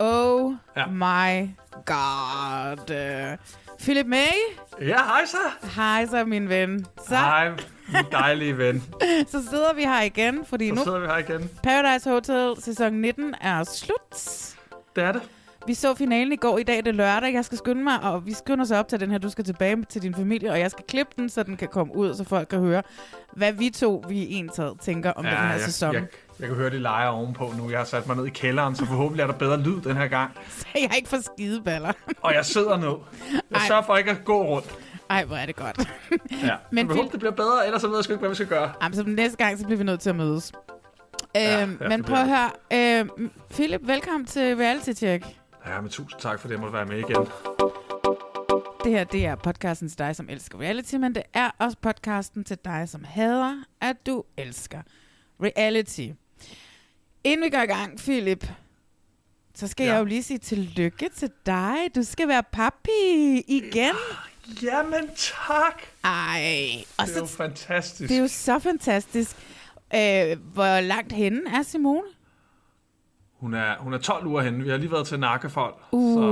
Oh Ja. my god. Philip May, Ja, hej så. hej så min ven. Så, Hej, min dejlige ven. så sidder vi her igen, fordi Så nu sidder vi her igen. Paradise Hotel sæson 19 er slut. Det er det. Vi så finalen i går. I dag er det lørdag. Jeg skal skynde mig, og vi skynder sig op til den her. Du skal tilbage til din familie, og jeg skal klippe den, så den kan komme ud, så folk kan høre, hvad vi to, vi i en taget, tænker om ja, den her jeg, sæson. Jeg, jeg kan høre, de leger ovenpå nu. Jeg har sat mig ned i kælderen, så forhåbentlig er der bedre lyd den her gang. Så jeg ikke får skideballer. Og jeg sidder ned. Jeg Ej. sørger for ikke at gå rundt. Ej, hvor er det godt. Ja. Men Phil- håber, det bliver bedre, ellers så ved jeg sgu ikke, hvad vi skal gøre. Jamen, så næste gang, så bliver vi nødt til at mødes. Ja, øhm, ja, men det prøv at høre. Øhm, Philip, velkommen til Reality Check. Ja, men tusind tak for det, jeg måtte være med igen. Det her, det er podcasten til dig, som elsker reality, men det er også podcasten til dig, som hader, at du elsker reality. Inden vi går i gang, Philip, så skal ja. Jeg jo lige sige tillykke til dig. Du skal være papi igen. Jamen tak. Ej, og Det er jo så, fantastisk. det er jo så fantastisk. Øh, hvor langt henne er Simone? Hun er, hun er 12 uger henne. Vi har lige været til nakkefold. Uh. Så,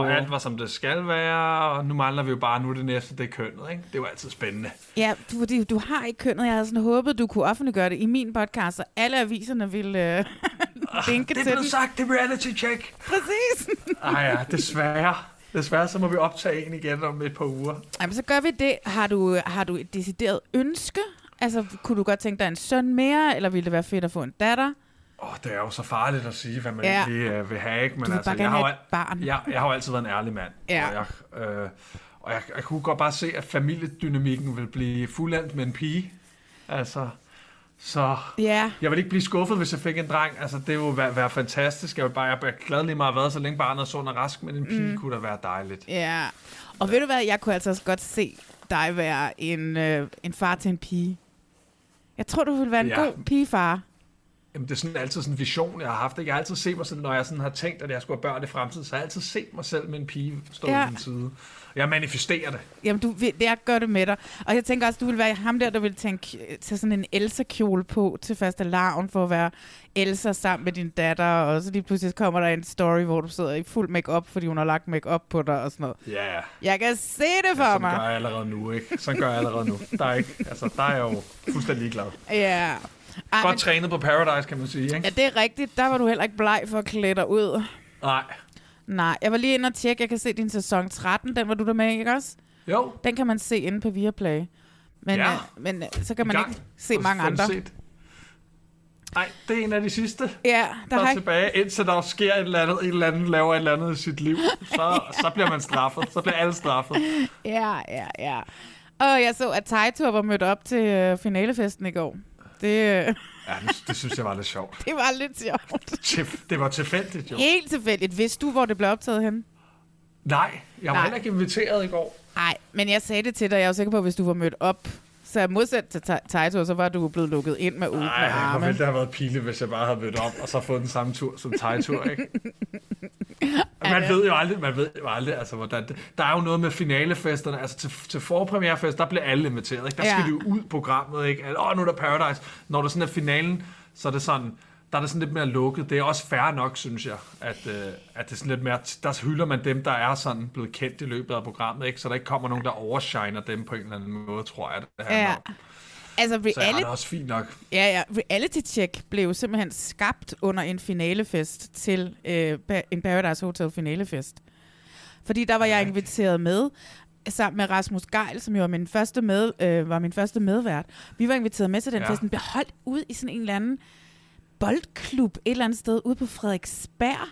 og alt var, som det skal være. Og nu mangler vi jo bare, nu det næste, det er kønnet. Ikke? Det jo altid spændende. Ja, du- fordi du har ikke kønnet. Jeg havde sådan håbet, du kunne offentliggøre det i min podcast, så alle aviserne ville øh, linke Det er til den. blevet sagt, det reality check. Præcis. Ej ja, desværre. Desværre, så må vi optage en igen om et par uger. Jamen, så gør vi det. Har du, har du et decideret ønske? Altså, kunne du godt tænke dig en søn mere, eller ville det være fedt at få en datter? Åh, det er jo så farligt at sige, hvad man Ja. ja. egentlig øh, vil have, ikke? Men altså, bare jeg har, et barn. jeg, jeg har jo altid været en ærlig mand. Ja. Og, jeg, øh, og jeg, jeg kunne godt bare se, at familiedynamikken vil blive fuldendt med en pige. Altså, så Ja. jeg vil ikke blive skuffet, hvis jeg fik en dreng. Altså, det ville være, være fantastisk. Jeg vil bare, jeg er glad lige meget været, så længe barnet er sund og rask, men en pige mm. kunne da være dejligt. Ja. Og ved du hvad, jeg kunne altså også godt se dig være en, øh, en far til en pige. Jeg tror, du ville være en Ja. god pigefar. Jamen, det er sådan altid sådan en vision, jeg har haft. Ikke? Jeg har altid set mig selv, når jeg sådan har tænkt, at jeg skulle have børn i fremtiden, så har jeg altid set mig selv med en pige stå Ja. ja. ved min side. Jeg manifesterer det. Jamen, du, jeg gør det med dig. Og jeg tænker også, du vil være ham der, der vil tænke, tage sådan en Elsa-kjole på til faste lavn for at være Elsa sammen med din datter. Og så lige pludselig kommer der en story, hvor du sidder i fuld makeup, fordi hun har lagt makeup på dig og sådan noget. Ja, yeah. Jeg kan se det for Sådan gør mig. jeg allerede nu, ikke? Sådan gør jeg allerede nu. Der er, ikke, altså, der er jeg jo fuldstændig ligeglad. Ja. Ej, Godt men, trænet på Paradise, kan man sige, ikke? ja, det er rigtigt. Der var du heller ikke bleg for at klæde dig ud. Nej. Nej, jeg var lige inde og tjekke. Jeg kan se din sæson 13. Den var du der med, ikke også? Jo, Den kan man se inde på Viaplay. Men, Ja. øh, men øh, så kan man ikke se mange andre. set. Nej, det er en af de sidste, Ja, der der er ikke... tilbage, indtil der sker et eller andet, en eller anden laver et eller andet i sit liv. Så, så bliver man straffet. Så bliver alle straffet. Ja, ja, ja. Og jeg så, at Taito var mødt op til øh, finalefesten i går. Det, øh, Ja, det, det synes jeg var lidt sjovt. det var lidt sjovt. Det var tilfældigt, jo. Helt tilfældigt. Vidste du, hvor det blev optaget hen? Nej, jeg var Nej. heller ikke inviteret i går. Nej, men jeg sagde det til dig. Jeg er jo sikker på, at hvis du var mødt op, så modsat til Ta- Taito, så var du blevet lukket ind med åbne Nej, hvor arme. ville det have været pile, hvis jeg bare havde mødt op, og så fået den samme tur som thai-tur, ikke? Man ved jo aldrig, man ved jo aldrig, altså, hvordan det, Der er jo noget med finalefesterne, altså til, til forpremierefest, der bliver alle inviteret, ikke? Der Ja. skal de jo ud programmet, ikke? Åh, oh, nu er der Paradise. Når der sådan er finalen, så er det sådan, der er det sådan lidt mere lukket. Det er også fair nok, synes jeg, at, øh, at det er sådan lidt mere, der hylder man dem, der er sådan blevet kendt i løbet af programmet, ikke? Så der ikke kommer nogen, der overshiner dem på en eller anden måde, tror jeg, det handler Ja. om. Altså, Så er reality, det også fint nok. ja, ja, reality check blev simpelthen skabt under en finalefest til øh, en Paradise Hotel finalefest. Fordi der var jeg inviteret med, sammen med Rasmus Geil, som jo var min første, med, øh, var min første medvært. Vi var inviteret med til den ja. fest. Den blev holdt ud i sådan en eller anden boldklub et eller andet sted ude på Frederiksberg.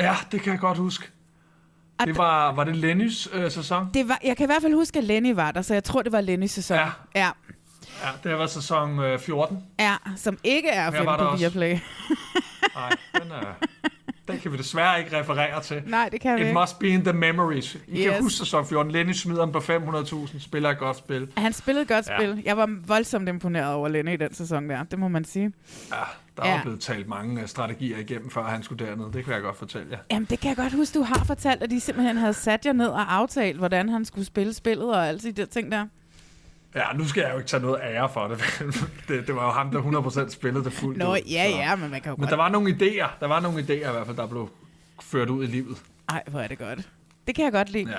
Ja, det kan jeg godt huske. Og Det var, var det Lennys øh, sæson? Det var, jeg kan i hvert fald huske, at Lenny var der, så jeg tror, det var Lennys sæson. Ja. ja. Ja, det var sæson øh, 14. Ja, som ikke er at finde på. Viaplay. Nej, den, er, den kan vi desværre ikke referere til. Nej, det kan vi It ikke. must be in the memories. I yes. Kan huske sæson 14. Lenny smider den på 500.000, spiller et godt spil. Han spillede et godt Ja. spil. Jeg var voldsomt imponeret over Lenny i den sæson der. Det må man sige. Ja, der er Ja. ja. blevet talt mange øh, strategier igennem, før han skulle derned. Det kan jeg godt fortælle jer. Jamen, det kan jeg godt huske, du har fortalt, at de simpelthen havde sat jer ned og aftalt, hvordan han skulle spille spillet og alle de der ting der. Ja, nu skal jeg jo ikke tage noget ære for det. det, det var jo ham, der 100% spillede det fuldt Nå, ud. ja, så. ja, men man kan jo Men godt... der var nogle idéer. Der var nogle idéer i hvert fald, der blev ført ud i livet. Ej, hvor er det godt. Det kan jeg godt lide. Ja.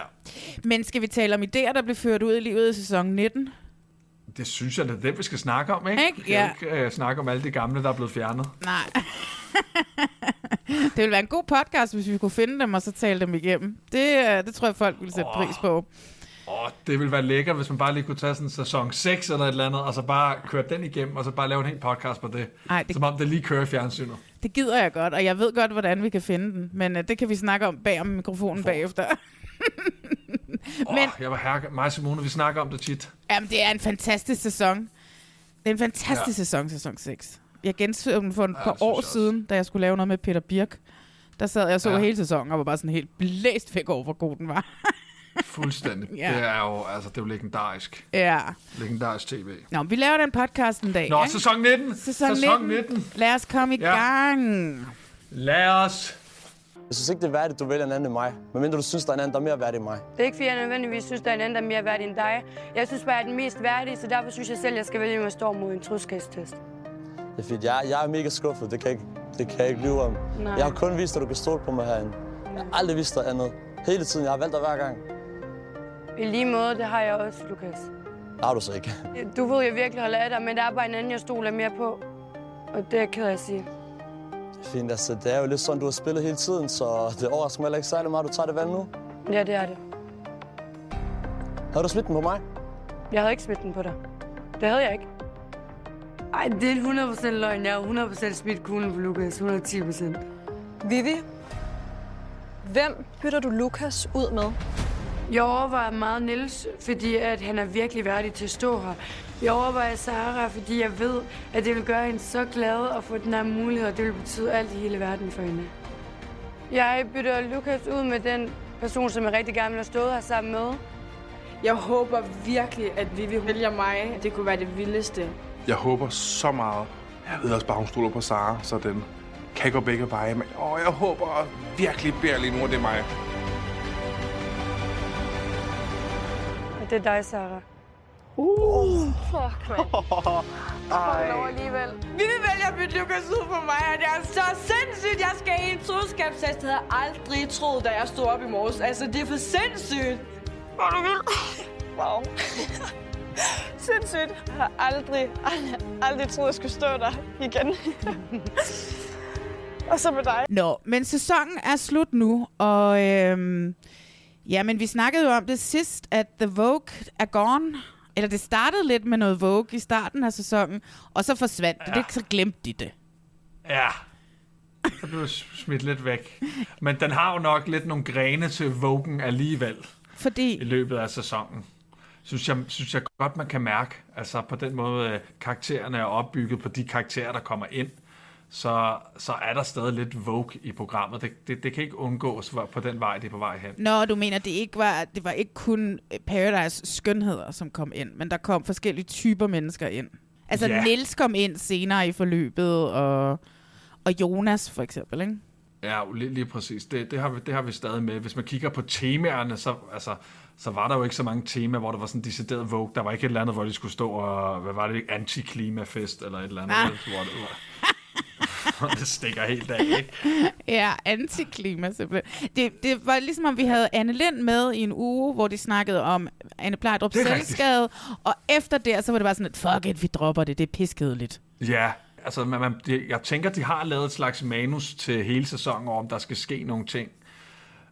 Men skal vi tale om idéer, der blev ført ud i livet i sæson 19? Det synes jeg, det er det, vi skal snakke om, ikke? Ikke? Vi kan Ja. ikke uh, snakke om alle de gamle, der er blevet fjernet. Nej. det ville være en god podcast, hvis vi kunne finde dem og så tale dem igennem. Det, øh, det tror jeg, folk ville sætte Åh. pris på. Åh, det ville være lækkert, hvis man bare lige kunne tage sådan en sæson 6 eller et eller andet, og så bare køre den igennem, og så bare lave en hel podcast på det. Ej, det, Som om det lige kører i fjernsynet. det gider jeg godt, og jeg ved godt, hvordan vi kan finde den. Men uh, det kan vi snakke om bag om mikrofonen bagefter. Åh, Men- jeg var her, mig og Simone, vi snakker om det tit. Jamen, det er en fantastisk sæson. Det er en fantastisk ja. Sæson, sæson 6. Jeg genså den for et Ja, par år også. siden, da jeg skulle lave noget med Peter Birk. Der sad jeg og så. Ja. hele sæsonen og var bare sådan helt blæst væk over, hvor god den var. Fuldstændig. Ja. Det er jo, altså, det er jo legendarisk. ja. Legendarisk tv. Nå, vi laver den podcast en dag. Nå, ikke? sæson 19. Sæson, sæson 19. 19. Lad os komme i Ja. gang. Lad os. Jeg synes ikke, det er værdigt, du vælger en anden end mig. Medmindre du synes, der er en anden, der er mere værdig end mig. Det er ikke, fordi jeg nødvendigvis synes, der er en anden, der er mere værdig end dig. Jeg synes bare, jeg er den mest værdige, så derfor synes jeg selv, jeg skal vælge, om jeg står mod en truskabstest. Det er fint. Jeg, jeg er mega skuffet. Det kan, jeg ikke, det kan jeg ikke lyve om. Nej. Jeg har kun vist, at du kan stole på mig herinde. Jeg har aldrig vist dig andet. Hele tiden. Jeg har valgt dig hver gang. I lige måde, det har jeg også, Lukas. Har du så ikke. Du ved, jeg virkelig holder af dig, men der er bare en anden, jeg stoler mere på. Og det er jeg ked af at sige. Det er fint. Altså, det er jo lidt sådan, du har spillet hele tiden, så det overrasker mig heller ikke særlig meget, du tager det valg nu. Ja, det er det. Havde du smidt den på mig? Jeg havde ikke smidt den på dig. Det havde jeg ikke. Ej, det er 100% løgn. Jeg har 100% smidt kuglen på Lukas. 110%. Vivi, hvem bytter du Lukas ud med? Jeg overvejer meget Niels, fordi at han er virkelig værdig til at stå her. Jeg overvejer Sara, fordi jeg ved, at det vil gøre hende så glad at få den her mulighed, og det vil betyde alt i hele verden for hende. Jeg bytter Lukas ud med den person, som jeg rigtig gerne vil have stået her sammen med. Jeg håber virkelig, at Vivi vælger mig. Det kunne være det vildeste. Jeg håber så meget. Jeg ved også bare, hun stoler på Sara, så den kan gå begge veje. Men åh, jeg håber virkelig, beder lige nu, at det er mig. Det er dig, Sara. Vivi vælger at bytte Lukas ud på mig, og det er så sindssygt. Jeg skal i en troskabstest. Det havde jeg aldrig troet, da jeg stod op i morges. Altså, det er for sindssygt. Hvor du vild. Wow. sindssygt. Jeg har aldrig, aldrig, aldrig troet, jeg skulle stå der igen. og så med dig. Nå, men sæsonen er slut nu, og øhm, ja, men vi snakkede jo om det sidst, at The Vogue er gone. Eller det startede lidt med noget Vogue i starten af sæsonen, og så forsvandt det. Ja. det. Så glemte de det. Ja. Så blev det smidt lidt væk. Men den har jo nok lidt nogle grene til Vogen alligevel i Fordi, løbet af sæsonen. Synes jeg, synes jeg godt, man kan mærke. Altså på den måde, øh, karaktererne er opbygget på de karakterer, der kommer ind. Så, så er der stadig lidt Vogue i programmet. Det, det, det kan ikke undgås på den vej, det er på vej hen. når du mener, det ikke var, det var ikke kun Paradise skønheder, som kom ind, men der kom forskellige typer mennesker ind. Altså, Ja. Niels kom ind senere i forløbet, og, og Jonas for eksempel, ikke? Ja, lige, lige præcis. Det, det, har vi, det har vi stadig med. Hvis man kigger på temaerne, så, altså, så var der jo ikke så mange temaer, hvor der var sådan decideret Vogue. Der var ikke et eller andet, hvor de skulle stå og, hvad var det, anti-klimafest eller et eller andet. Ah. Hvor det, hvor det stikker helt af, ikke? Ja, antiklima simpelthen. Det, det var ligesom om, vi havde Anne Lind med i en uge, hvor de snakkede om Anne Plejdrup selvskade, og efter det, så var det bare sådan, at fuck it, vi dropper det, det er piskedeligt. Ja, altså man, man, det- jeg tænker, de har lavet et slags manus til hele sæsonen om der skal ske nogle ting.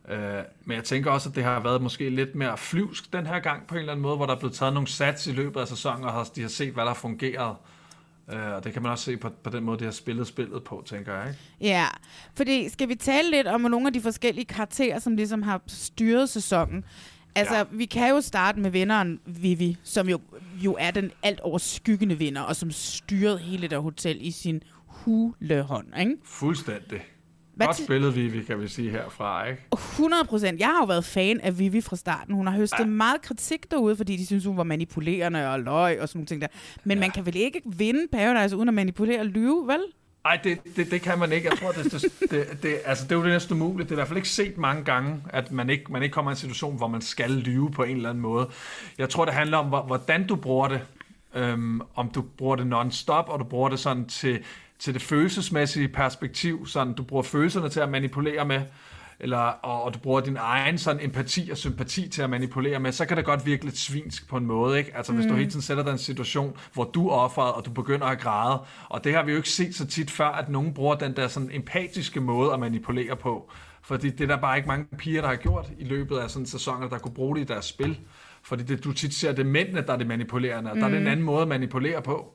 Øh, men jeg tænker også, at det har været måske lidt mere flyvsk den her gang på en eller anden måde, hvor der er blevet taget nogle sats i løbet af sæsonen, og har- de har set, hvad der har fungeret. Øh, og det kan man også se på, på den måde, de har spillet spillet på, tænker jeg. Ikke? Ja, fordi skal vi tale lidt om nogle af de forskellige karakterer, som ligesom har styret sæsonen? Altså, ja. vi kan jo starte med vinderen Vivi, som jo, jo er den alt overskyggende vinder, og som styrede hele det hotel i sin hulehånd, ikke? Fuldstændig. Hvad Godt spillet, Vivi, kan vi sige herfra, ikke? 100 procent. Jeg har jo været fan af Vivi fra starten. Hun har høstet ja. meget kritik derude, fordi de synes, hun var manipulerende og løg og sådan nogle ting der. Men ja. man kan vel ikke vinde Paradise uden at manipulere og lyve, vel? Nej, det, det, det kan man ikke. Jeg tror, det, det, det, det, altså, det er jo det næsten umuligt. Det er i hvert fald ikke set mange gange, at man ikke, man ikke kommer i en situation, hvor man skal lyve på en eller anden måde. Jeg tror, det handler om, hvor- hvordan du bruger det. Øhm, om du bruger det non-stop, og du bruger det sådan til, til det følelsesmæssige perspektiv. Sådan, du bruger følelserne til at manipulere med eller, og, og du bruger din egen sådan empati og sympati til at manipulere med, så kan det godt virke lidt svinsk på en måde, ikke? Altså hvis du Mm. hele tiden sætter dig i en situation, hvor du er offeret, og du begynder at græde, og det har vi jo ikke set så tit før, at nogen bruger den der sådan empatiske måde at manipulere på, fordi det er der bare ikke mange piger, der har gjort i løbet af sådan en sæson, der kunne bruge det i deres spil, fordi det, du tit ser, det er mændene, der er det manipulerende, og der er det en Mm. anden måde at manipulere på.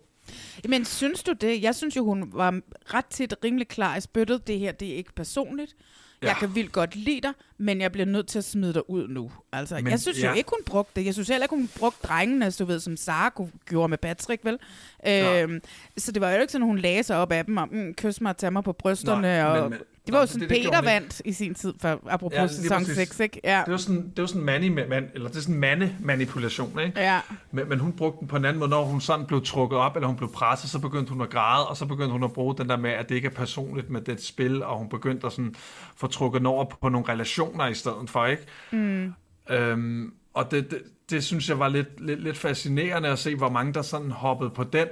Men synes du det? Jeg synes jo, hun var ret tit rimelig klar i spyttet. Det her, det er ikke personligt. Ja. Jeg kan vildt godt lide dig, men jeg bliver nødt til at smide dig ud nu. Altså, Men- jeg synes ja. jo ikke, hun brugte det. Jeg synes heller ikke, hun brugte drengene, du ved, som Sara gjorde med Patrick, vel? Ja. Øhm, så det var jo ikke sådan, hun lagde sig op af dem og mm, kys mig og tage mig på brysterne. Nej, og, men- det var jo sådan, det- Peter vandt i sin tid, for, apropos Ja, sæson præcis. 6, ikke? Ja. Det jo sådan, det jo sådan mani, man, eller det er sådan mande-manipulation, ikke? Ja. Men, men hun brugte den på en anden måde, når hun sådan blev trukket op, eller hun blev presset, så begyndte hun at græde, og så begyndte hun at bruge den der med, at det ikke er personligt med det spil, og hun begyndte at sådan få trukket over på nogle relationer i stedet for, ikke? Mm. Øhm, og det, det, det synes jeg var lidt, lidt, lidt fascinerende at se, hvor mange der sådan hoppede på den.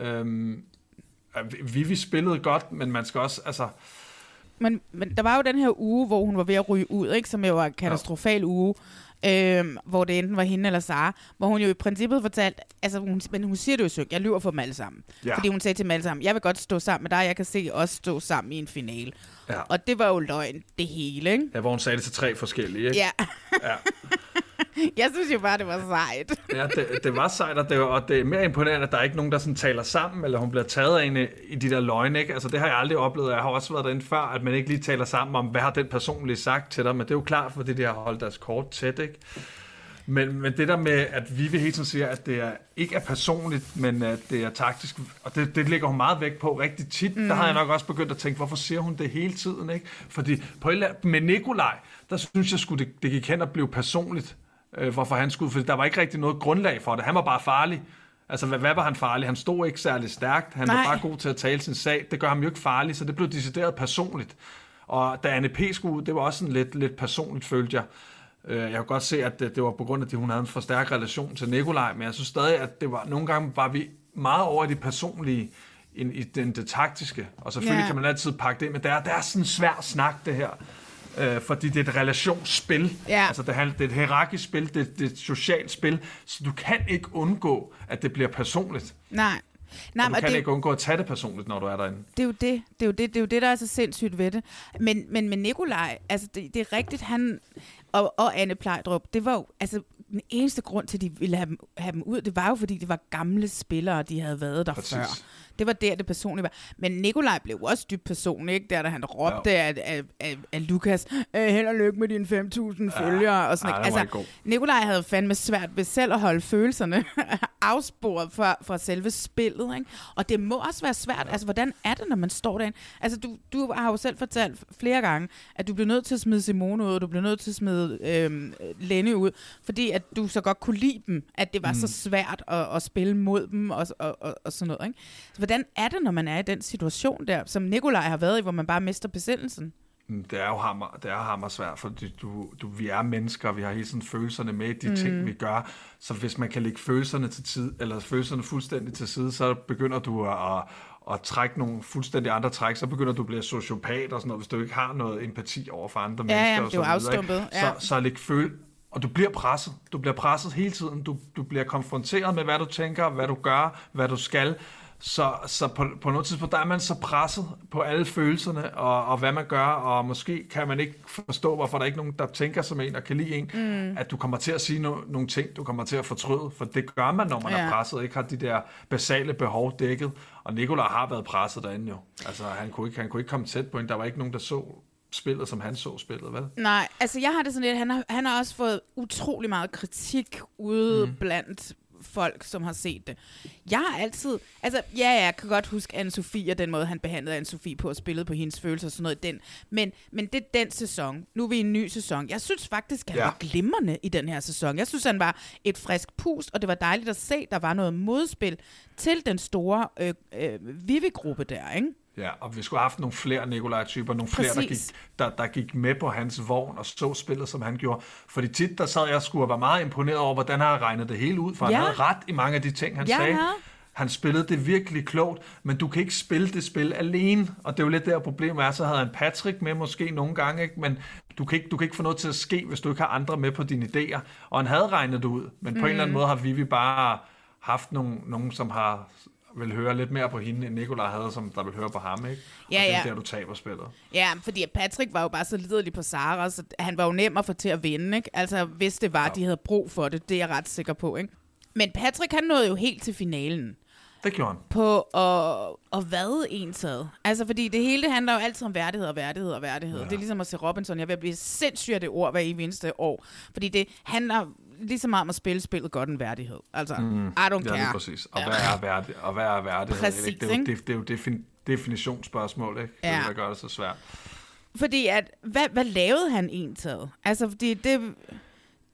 Øhm, Vivi spillede godt, men man skal også, altså... Men, men der var jo den her uge, hvor hun var ved at ryge ud, ikke? som jo var en katastrofal uge, øhm, hvor det enten var hende eller Sara, hvor hun jo i princippet fortalte, altså hun, men hun siger det jo søgt, jeg lyver for dem alle sammen. Ja. Fordi hun sagde til dem alle sammen, jeg vil godt stå sammen med dig, jeg kan se os stå sammen i en finale. Ja. Og det var jo løgn, det hele, ikke? Ja, hvor hun sagde det til tre forskellige, ikke? Ja. ja. jeg synes jo bare, det var sejt. Ja, det, det var sejt, og det, var, og det er mere imponerende, at der er ikke nogen, der sådan taler sammen, eller hun bliver taget af en i de der løgne, ikke? Altså, det har jeg aldrig oplevet. Jeg har også været derinde før, at man ikke lige taler sammen om, hvad har den person lige sagt til dig, men det er jo klart, fordi de har holdt deres kort tæt, ikke? Men, men det der med, at Vivi hele tiden siger, at det er, ikke er personligt, men at det er taktisk, og det, det lægger hun meget vægt på rigtig tit. Mm. Der har jeg nok også begyndt at tænke, hvorfor siger hun det hele tiden, ikke? Fordi på et eller andet, med Nikolaj, der synes jeg skulle det, det gik hen og blev personligt, øh, hvorfor han skulle, fordi der var ikke rigtig noget grundlag for det. Han var bare farlig. Altså, hvad, hvad var han farlig? Han stod ikke særlig stærkt. Han Nej. var bare god til at tale sin sag. Det gør ham jo ikke farlig, så det blev decideret personligt. Og da Anne P. skulle ud, det var også sådan lidt, lidt personligt, følte jeg. Øh, Jeg kunne godt se, at det, var på grund af, at hun havde en for stærk relation til Nikolaj, men jeg synes stadig, at det var, nogle gange var vi meget over i det personlige, end i den, det taktiske. Og selvfølgelig yeah. kan man altid pakke det, men det er, det er sådan en svær snak, det her. Øh, fordi det er et relationsspil. Ja. Altså, det, handler, det er et hierarkisk spil, det, det er et socialt spil, så du kan ikke undgå, at det bliver personligt. Nej. Nej, og du kan det, ikke undgå at tage det personligt, når du er derinde. det er jo det, det er jo det, det er jo det, der er så sindssygt ved det. Men, men med Nikolaj, altså det, det er rigtigt, han og, og Anne Plejdrup, det var jo, altså den eneste grund til, at de ville have dem, have dem ud, det var jo, fordi det var gamle spillere, de havde været der Præcis. før. Det var der, det personlige var. Men Nikolaj blev også dybt personlig, ikke? Der, da han råbte af, af, af, af Lukas, øh, held og lykke med dine 5.000 følgere. Og sådan, ja, altså. Nikolaj havde fandme svært ved selv at holde følelserne afsporet fra, fra selve spillet. Ikke? Og det må også være svært. Altså, hvordan er det, når man står derinde? Altså, du, du har jo selv fortalt flere gange, at du blev nødt til at smide Simone ud, og du blev nødt til at smide øhm, Lenny ud, fordi at du så godt kunne lide dem, at det var mm. så svært at, at spille mod dem og, og, og, og sådan noget. Ikke? Så hvordan er det, når man er i den situation der, som Nikolaj har været i, hvor man bare mister besindelsen? Mm, Det er jo hammer, det er hammer svært, fordi du, du, vi er mennesker, vi har hele tiden følelserne med de mm. ting, vi gør. Så hvis man kan lægge følelserne til tid, eller følelserne fuldstændig til side, så begynder du at, at, trække nogle fuldstændig andre træk, så begynder du at blive sociopat og sådan noget, hvis du ikke har noget empati over for andre Ja, ja, mennesker. og det er afstumpet, ja. Så, så læg føl og du bliver presset. Du bliver presset hele tiden. Du, du bliver konfronteret med, hvad du tænker, hvad du gør, hvad du skal. Så, så på, på noget tidspunkt, der er man så presset på alle følelserne, og, og hvad man gør, og måske kan man ikke forstå, hvorfor der er ikke nogen, der tænker som en, og kan lide en, mm. at du kommer til at sige no, nogle ting, du kommer til at fortryde, for det gør man, når man ja. er presset, og ikke har de der basale behov dækket, og Nikolaj har været presset derinde jo. Altså, han kunne ikke, han kunne ikke komme tæt på en, der var ikke nogen, der så spillet, som han så spillet, vel? Nej, altså jeg har det sådan lidt, han har, han har også fået utrolig meget kritik ude mm. blandt folk, som har set det. Jeg har altid... Altså, ja, jeg kan godt huske anne Sofie og den måde, han behandlede anne Sofie på at spille på hendes følelser og sådan noget. Den. Men, men det er den sæson. Nu er vi i en ny sæson. Jeg synes faktisk, han ja. var glimrende i den her sæson. Jeg synes, han var et frisk pust, og det var dejligt at se, der var noget modspil til den store øh, øh, Vivi-gruppe der, ikke? Ja, og vi skulle have haft nogle flere Nikolaj-typer, nogle flere, der gik, der, der gik med på hans vogn og så spillet, som han gjorde. Fordi tit, der sad jeg skulle og var meget imponeret over, hvordan han regnet det hele ud, for ja. han havde ret i mange af de ting, han ja, sagde. Ja. Han spillede det virkelig klogt, men du kan ikke spille det spil alene, og det er jo lidt der problemet er, så havde han Patrick med måske nogle gange, ikke? men du kan, ikke, du kan ikke få noget til at ske, hvis du ikke har andre med på dine idéer. Og han havde regnet det ud, men mm. på en eller anden mm. måde har Vivi bare haft nogen, nogen som har vil høre lidt mere på hende, end Nikolaj havde, som der vil høre på ham, ikke? Ja, og det er der, du taber spillet. Ja, fordi Patrick var jo bare så liderlig på Sara, så han var jo nem at få til at vinde, ikke? Altså, hvis det var, ja. de havde brug for det, det er jeg ret sikker på, ikke? Men Patrick, han nåede jo helt til finalen. Det gjorde han. På at, at vade en sad. Altså, fordi det hele handler jo altid om værdighed og værdighed og værdighed. Ja. Det er ligesom at se Robinson. Jeg vil blive sindssygt af det ord hver eneste år. Fordi det handler lige så meget om at spille spillet godt en værdighed. Altså, mm. I don't care. Ja, præcis. Og hvad er værdighed? Og hvad er værdighed? Præcis, ikke? Det, er jo, det, det er jo defin, definitionsspørgsmål, ikke? Det er ja. det, der gør det så svært. Fordi at, hvad, hvad lavede han egentlig? Altså, fordi det,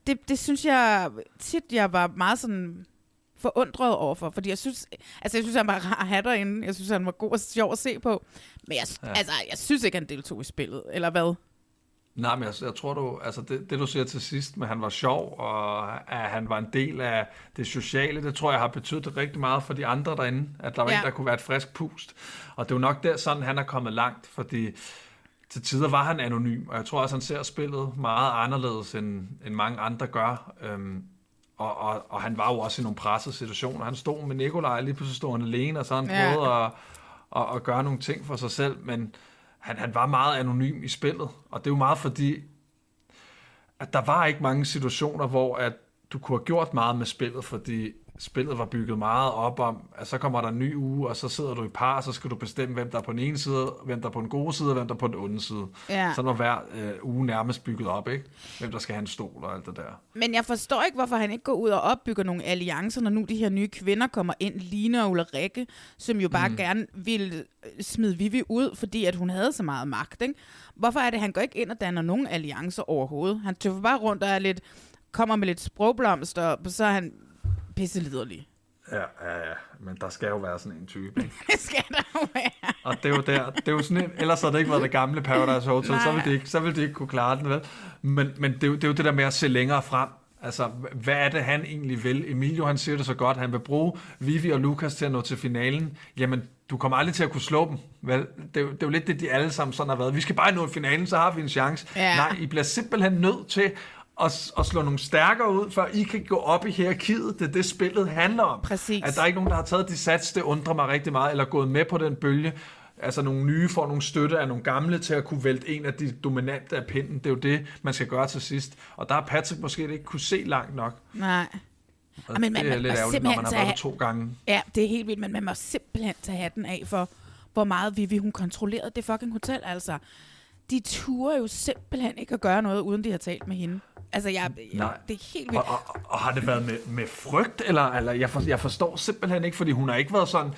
det, det synes jeg tit, jeg var meget sådan forundret overfor, fordi jeg synes, altså jeg synes, han var rar at have derinde. Jeg synes, han var god og sjov at se på. Men jeg, ja. altså, jeg synes ikke, han deltog i spillet, eller hvad? Nej, men jeg, jeg tror du, altså det, det du siger til sidst, med at han var sjov, og at han var en del af det sociale, det tror jeg har betydet rigtig meget for de andre derinde, at der var ja. en, der kunne være et frisk pust. Og det er jo nok der, sådan han er kommet langt, fordi til tider var han anonym, og jeg tror også, han ser spillet meget anderledes, end, end mange andre gør. Øhm, og, og, og han var jo også i nogle pressede situationer. Han stod med Nikolaj, lige pludselig stod han alene, og så han ja. prøvede at, at, at gøre nogle ting for sig selv, men han, han var meget anonym i spillet, og det er jo meget fordi, at der var ikke mange situationer, hvor at du kunne have gjort meget med spillet, fordi spillet var bygget meget op om, at så kommer der en ny uge, og så sidder du i par, og så skal du bestemme, hvem der er på den ene side, hvem der er på den gode side, og hvem der er på den onde side. Ja. Så var hver øh, uge nærmest bygget op, ikke? Hvem der skal have en stol og alt det der. Men jeg forstår ikke, hvorfor han ikke går ud og opbygger nogle alliancer, når nu de her nye kvinder kommer ind, Line og Ulrike, som jo bare mm. gerne ville øh, smide Vivi ud, fordi at hun havde så meget magt, ikke? Hvorfor er det, han går ikke ind og danner nogen alliancer overhovedet? Han tøffer bare rundt og er lidt kommer med lidt sprogblomster, og så er han pisse liderlig. Ja, ja, ja. Men der skal jo være sådan en type, ikke? det skal der jo være. Og det er jo der, det er jo sådan en, ellers havde det ikke været det gamle Paradise Hotel, så ville, de ikke, så ville de ikke kunne klare den, vel? Men, men det, er jo, det er jo det der med at se længere frem. Altså, hvad er det, han egentlig vil? Emilio, han siger det så godt. Han vil bruge Vivi og Lukas til at nå til finalen. Jamen, du kommer aldrig til at kunne slå dem. Vel? Det, er jo, det er jo lidt det, de alle sammen sådan har været. Vi skal bare nå finalen, så har vi en chance. Ja. Nej, I bliver simpelthen nødt til at, at slå nogle stærkere ud, før I kan gå op i hierarkiet. Det er det, spillet handler om. Præcis. At der er ikke nogen, der har taget de sats, det undrer mig rigtig meget, eller gået med på den bølge. Altså nogle nye får nogle støtte af nogle gamle til at kunne vælte en af de dominante af pinden. Det er jo det, man skal gøre til sidst. Og der har Patrick måske ikke kunne se langt nok. Nej. Og men man, det er man, lidt ærgerligt, når man har været to gange. Ja, det er helt vildt, men man må simpelthen tage hatten af for, hvor meget Vivi hun kontrollerede det fucking hotel, altså. De turer jo simpelthen ikke at gøre noget, uden de har talt med hende. Altså, jeg, Nej. det er helt vildt. Og, og, og har det været med, med frygt, eller, eller jeg, for, jeg forstår simpelthen ikke, fordi hun har ikke været sådan,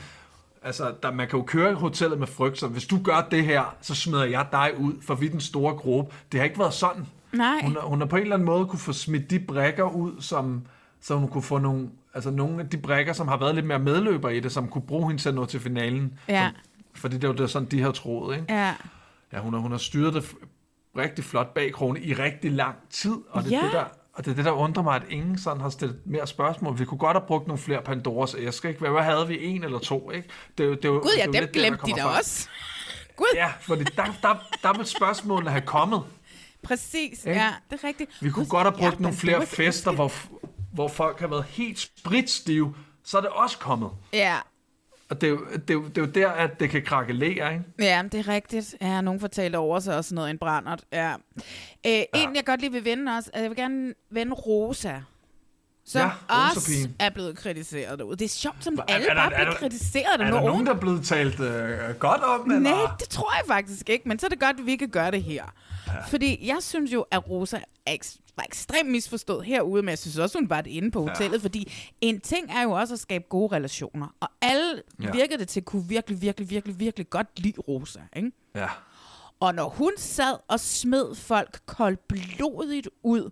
altså, der, man kan jo køre i hotellet med frygt, så hvis du gør det her, så smider jeg dig ud, for vi den store gruppe. Det har ikke været sådan. Nej. Hun, hun har på en eller anden måde kunne få smidt de brækker ud, som, så hun kunne få nogle, altså nogle af de brækker, som har været lidt mere medløber i det, som kunne bruge hende til at nå til finalen. Ja. Som, fordi det var det sådan, de har troet, ikke? Ja. Ja, hun har, hun har styret det rigtig flot bag krone i rigtig lang tid, og det, ja. det der, og det er det, der undrer mig, at ingen sådan har stillet mere spørgsmål. Vi kunne godt have brugt nogle flere Pandoras æsker, ikke? Hvad havde vi? En eller to, ikke? Det, det, det, Gud, ja, det dem glemte de da også. Gud. Ja, for der, der, der vil spørgsmålene have kommet. Præcis, Ikke? ja, det er rigtigt. Vi kunne Husk, godt have brugt Japan, nogle det flere fester, hvor, hvor folk har været helt spritstive. Så er det også kommet. Ja, Og det er, jo, det, er jo, det er jo der, at det kan krakelere, ikke? Ja, det er rigtigt. Ja, nogen fortalte over sig og sådan noget, en brændert. Ja. Øh, ja. En, jeg godt lige vil vende også, altså, jeg vil gerne vende Rosa. Som Ja, også Rosa-pigen. er blevet kritiseret derude. Det er sjovt, som Er- alle er der- bare er bliver kritiseret. Er der nogen- der er blevet talt øh, godt om? Eller? Nej, det tror jeg faktisk ikke, men så er det godt, at vi kan gøre det her. Ja. Fordi jeg synes jo, at Rosa er eks- var ekstremt misforstået herude, men jeg synes også, hun var det inde på hotellet, ja. fordi en ting er jo også at skabe gode relationer, og alle ja. virkede det til at kunne virkelig, virkelig, virkelig, virkelig godt lide Rosa, ikke? Ja. Og når hun sad og smed folk koldblodigt ud,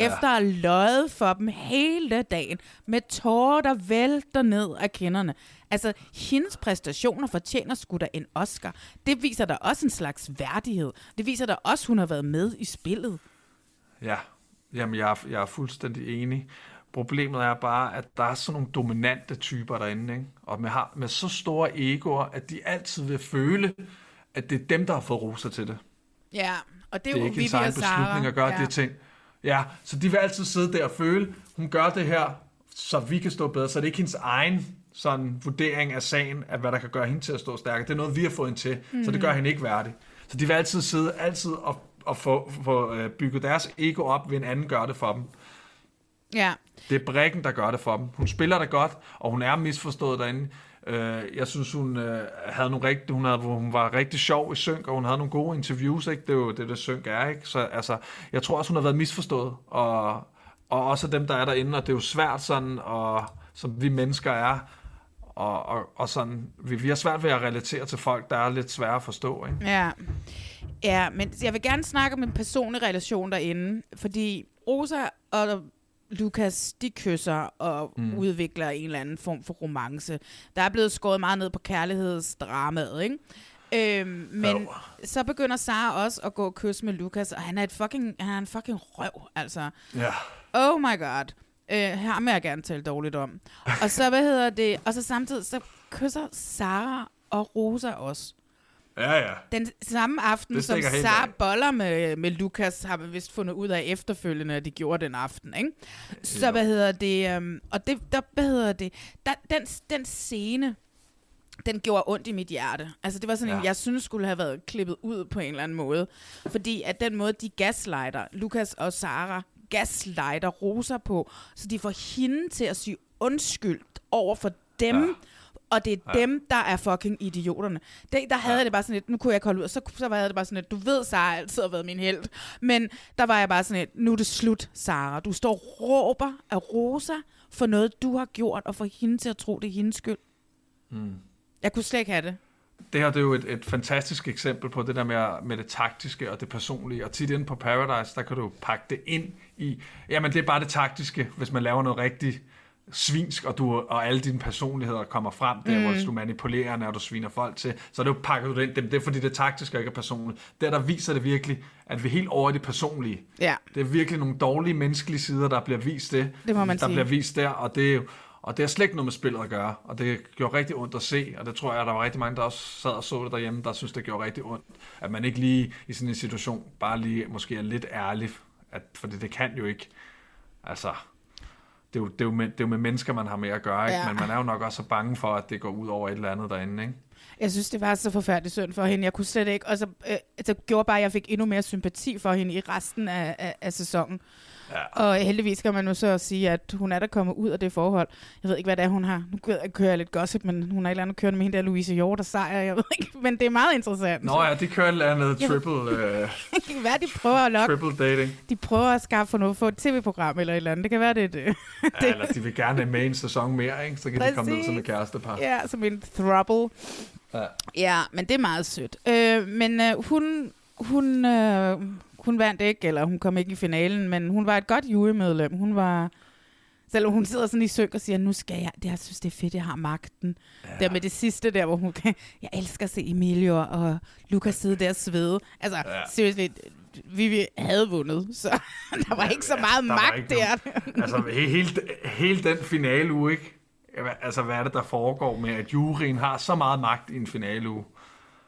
ja. efter at have løjet for dem hele dagen, med tårer, der vælter ned af kinderne. Altså, hendes præstationer fortjener sgu da en Oscar. Det viser da også en slags værdighed. Det viser da også, hun har været med i spillet. Ja, jamen jeg er, jeg er fuldstændig enig. Problemet er bare, at der er sådan nogle dominante typer derinde, ikke? og med, har, med så store egoer, at de altid vil føle, at det er dem, der har fået roser til det. Ja, og det er, Det er jo ikke egen Sara. beslutning at gøre ja. de ting. Ja, så de vil altid sidde der og føle, hun gør det her, så vi kan stå bedre. Så det er ikke hendes egen sådan, vurdering af sagen, af hvad der kan gøre hende til at stå stærkere. Det er noget, vi har fået hende til, mm. så det gør hende ikke værdig. Så de vil altid sidde altid og, og få, få øh, bygget deres ego op, ved en anden gør det for dem. Ja, Det er Brikken, der gør det for dem. Hun spiller det godt, og hun er misforstået derinde. Øh, jeg synes, hun, øh, havde nogle rigtig, hun, havde, hun var rigtig sjov i synk, og hun havde nogle gode interviews. Ikke? Det er jo det, det synk er. Ikke? Så altså, jeg tror også, hun har været misforstået. Og, og også dem, der er derinde. Og det er jo svært sådan, og, som vi mennesker er. Og, og, og sådan, vi, vi har svært ved at relatere til folk, der er lidt svære at forstå. Ikke? Ja. Ja, men jeg vil gerne snakke om en personlig relation derinde, fordi Rosa og Lukas, de kysser og mm. udvikler en eller anden form for romance. Der er blevet skåret meget ned på kærlighedsdramaet, ikke? Øhm, men Jo. så begynder Sara også at gå og kysse med Lukas, og han er, et fucking, han er en fucking røv, altså. Ja. Oh my god. Øh, her vil jeg gerne tale dårligt om. Og så, hvad hedder det? Og så samtidig, så kysser Sara og Rosa også. Ja, ja. Den samme aften, som Sara boller med, med Lukas, har vi vist fundet ud af efterfølgende, at de gjorde den aften, ikke? Så Jo. hvad hedder det, um, og det, der, hvad hedder det, der, den, den scene, den gjorde ondt i mit hjerte. Altså det var sådan. Ja. en, jeg synes skulle have været klippet ud på en eller anden måde. Fordi at den måde, de gaslighter, Lukas og Sara gaslighter Rosa på, så de får hende til at sige undskyld over for dem, ja. Og det er ja. dem, der er fucking idioterne. Det, der havde ja. jeg det bare sådan lidt, nu kunne jeg ikke holde ud, og så, så var jeg det bare sådan lidt, du ved, Sara altid har været min held, men der var jeg bare sådan lidt, nu er det slut, Sara. Du står og råber af Rosa for noget, du har gjort, og får hende til at tro, det er hendes skyld. Mm. Jeg kunne slet ikke have det. det her det er jo et, et fantastisk eksempel på det der med, med det taktiske og det personlige. Og tit inde på Paradise, der kan du pakke det ind i... Jamen, det er bare det taktiske, hvis man laver noget rigtig svinsk, og, du, og alle dine personligheder kommer frem der, mm. hvor du manipulerer, og du sviner folk til, så er det jo pakket ind. Det, er fordi, det er taktisk og ikke er personligt. Der, der viser det virkelig, at vi er helt over i det personlige. Ja. Det er virkelig nogle dårlige menneskelige sider, der bliver vist det. Det må man der sige. bliver vist der, og det er jo og det har slet ikke noget med spillet at gøre, og det gjorde rigtig ondt at se, og det tror jeg, der var rigtig mange, der også sad og så det derhjemme, der synes, det gjorde rigtig ondt, at man ikke lige i sådan en situation bare lige måske er lidt ærlig, at, for det, det kan jo ikke, altså, det er jo, det, er jo med, det er jo med mennesker, man har med at gøre, ikke? Ja. men man er jo nok også så bange for, at det går ud over et eller andet derinde, ikke? Jeg synes, det var så forfærdeligt synd for hende. Jeg kunne slet ikke... Og så, øh, det gjorde bare, at jeg fik endnu mere sympati for hende i resten af, af, af sæsonen. Ja. Og heldigvis kan man jo så også sige, at hun er der kommet ud af det forhold. Jeg ved ikke, hvad det er, hun har. Nu kører- jeg lidt gossip, men hun har et eller andet kørende med hende der Louise Hjort og sejr. Jeg ved ikke, men det er meget interessant. Nå ja, de kører et eller andet triple, øh, Det kan være, de prøver at lokke. triple dating. De prøver at skaffe noget, få et tv-program eller et eller andet. Det kan være, det er det. Ja, eller de vil gerne med en sæson mere, ikke? så kan de komme ned som et kærestepar. Ja, som en throuble. Ja. Ja, men det er meget sødt. Øh, men øh, hun, hun, øh, hun vandt ikke, eller hun kom ikke i finalen, men hun var et godt jurymedlem. Hun var... Selvom hun sidder sådan i synk og siger, nu skal jeg, det, jeg synes, det er fedt, jeg har magten. Ja. Der med det sidste der, hvor hun kan, jeg elsker at se Emilio og Lukas sidde der og svede. Altså, ja. Ja. seriøst, vi havde vundet, så der var ikke så meget var magt der. nogen- altså, he- hele, hele den finale uge, ikke? Altså, hvad er det, der foregår med, at juryen har så meget magt i en finale uge?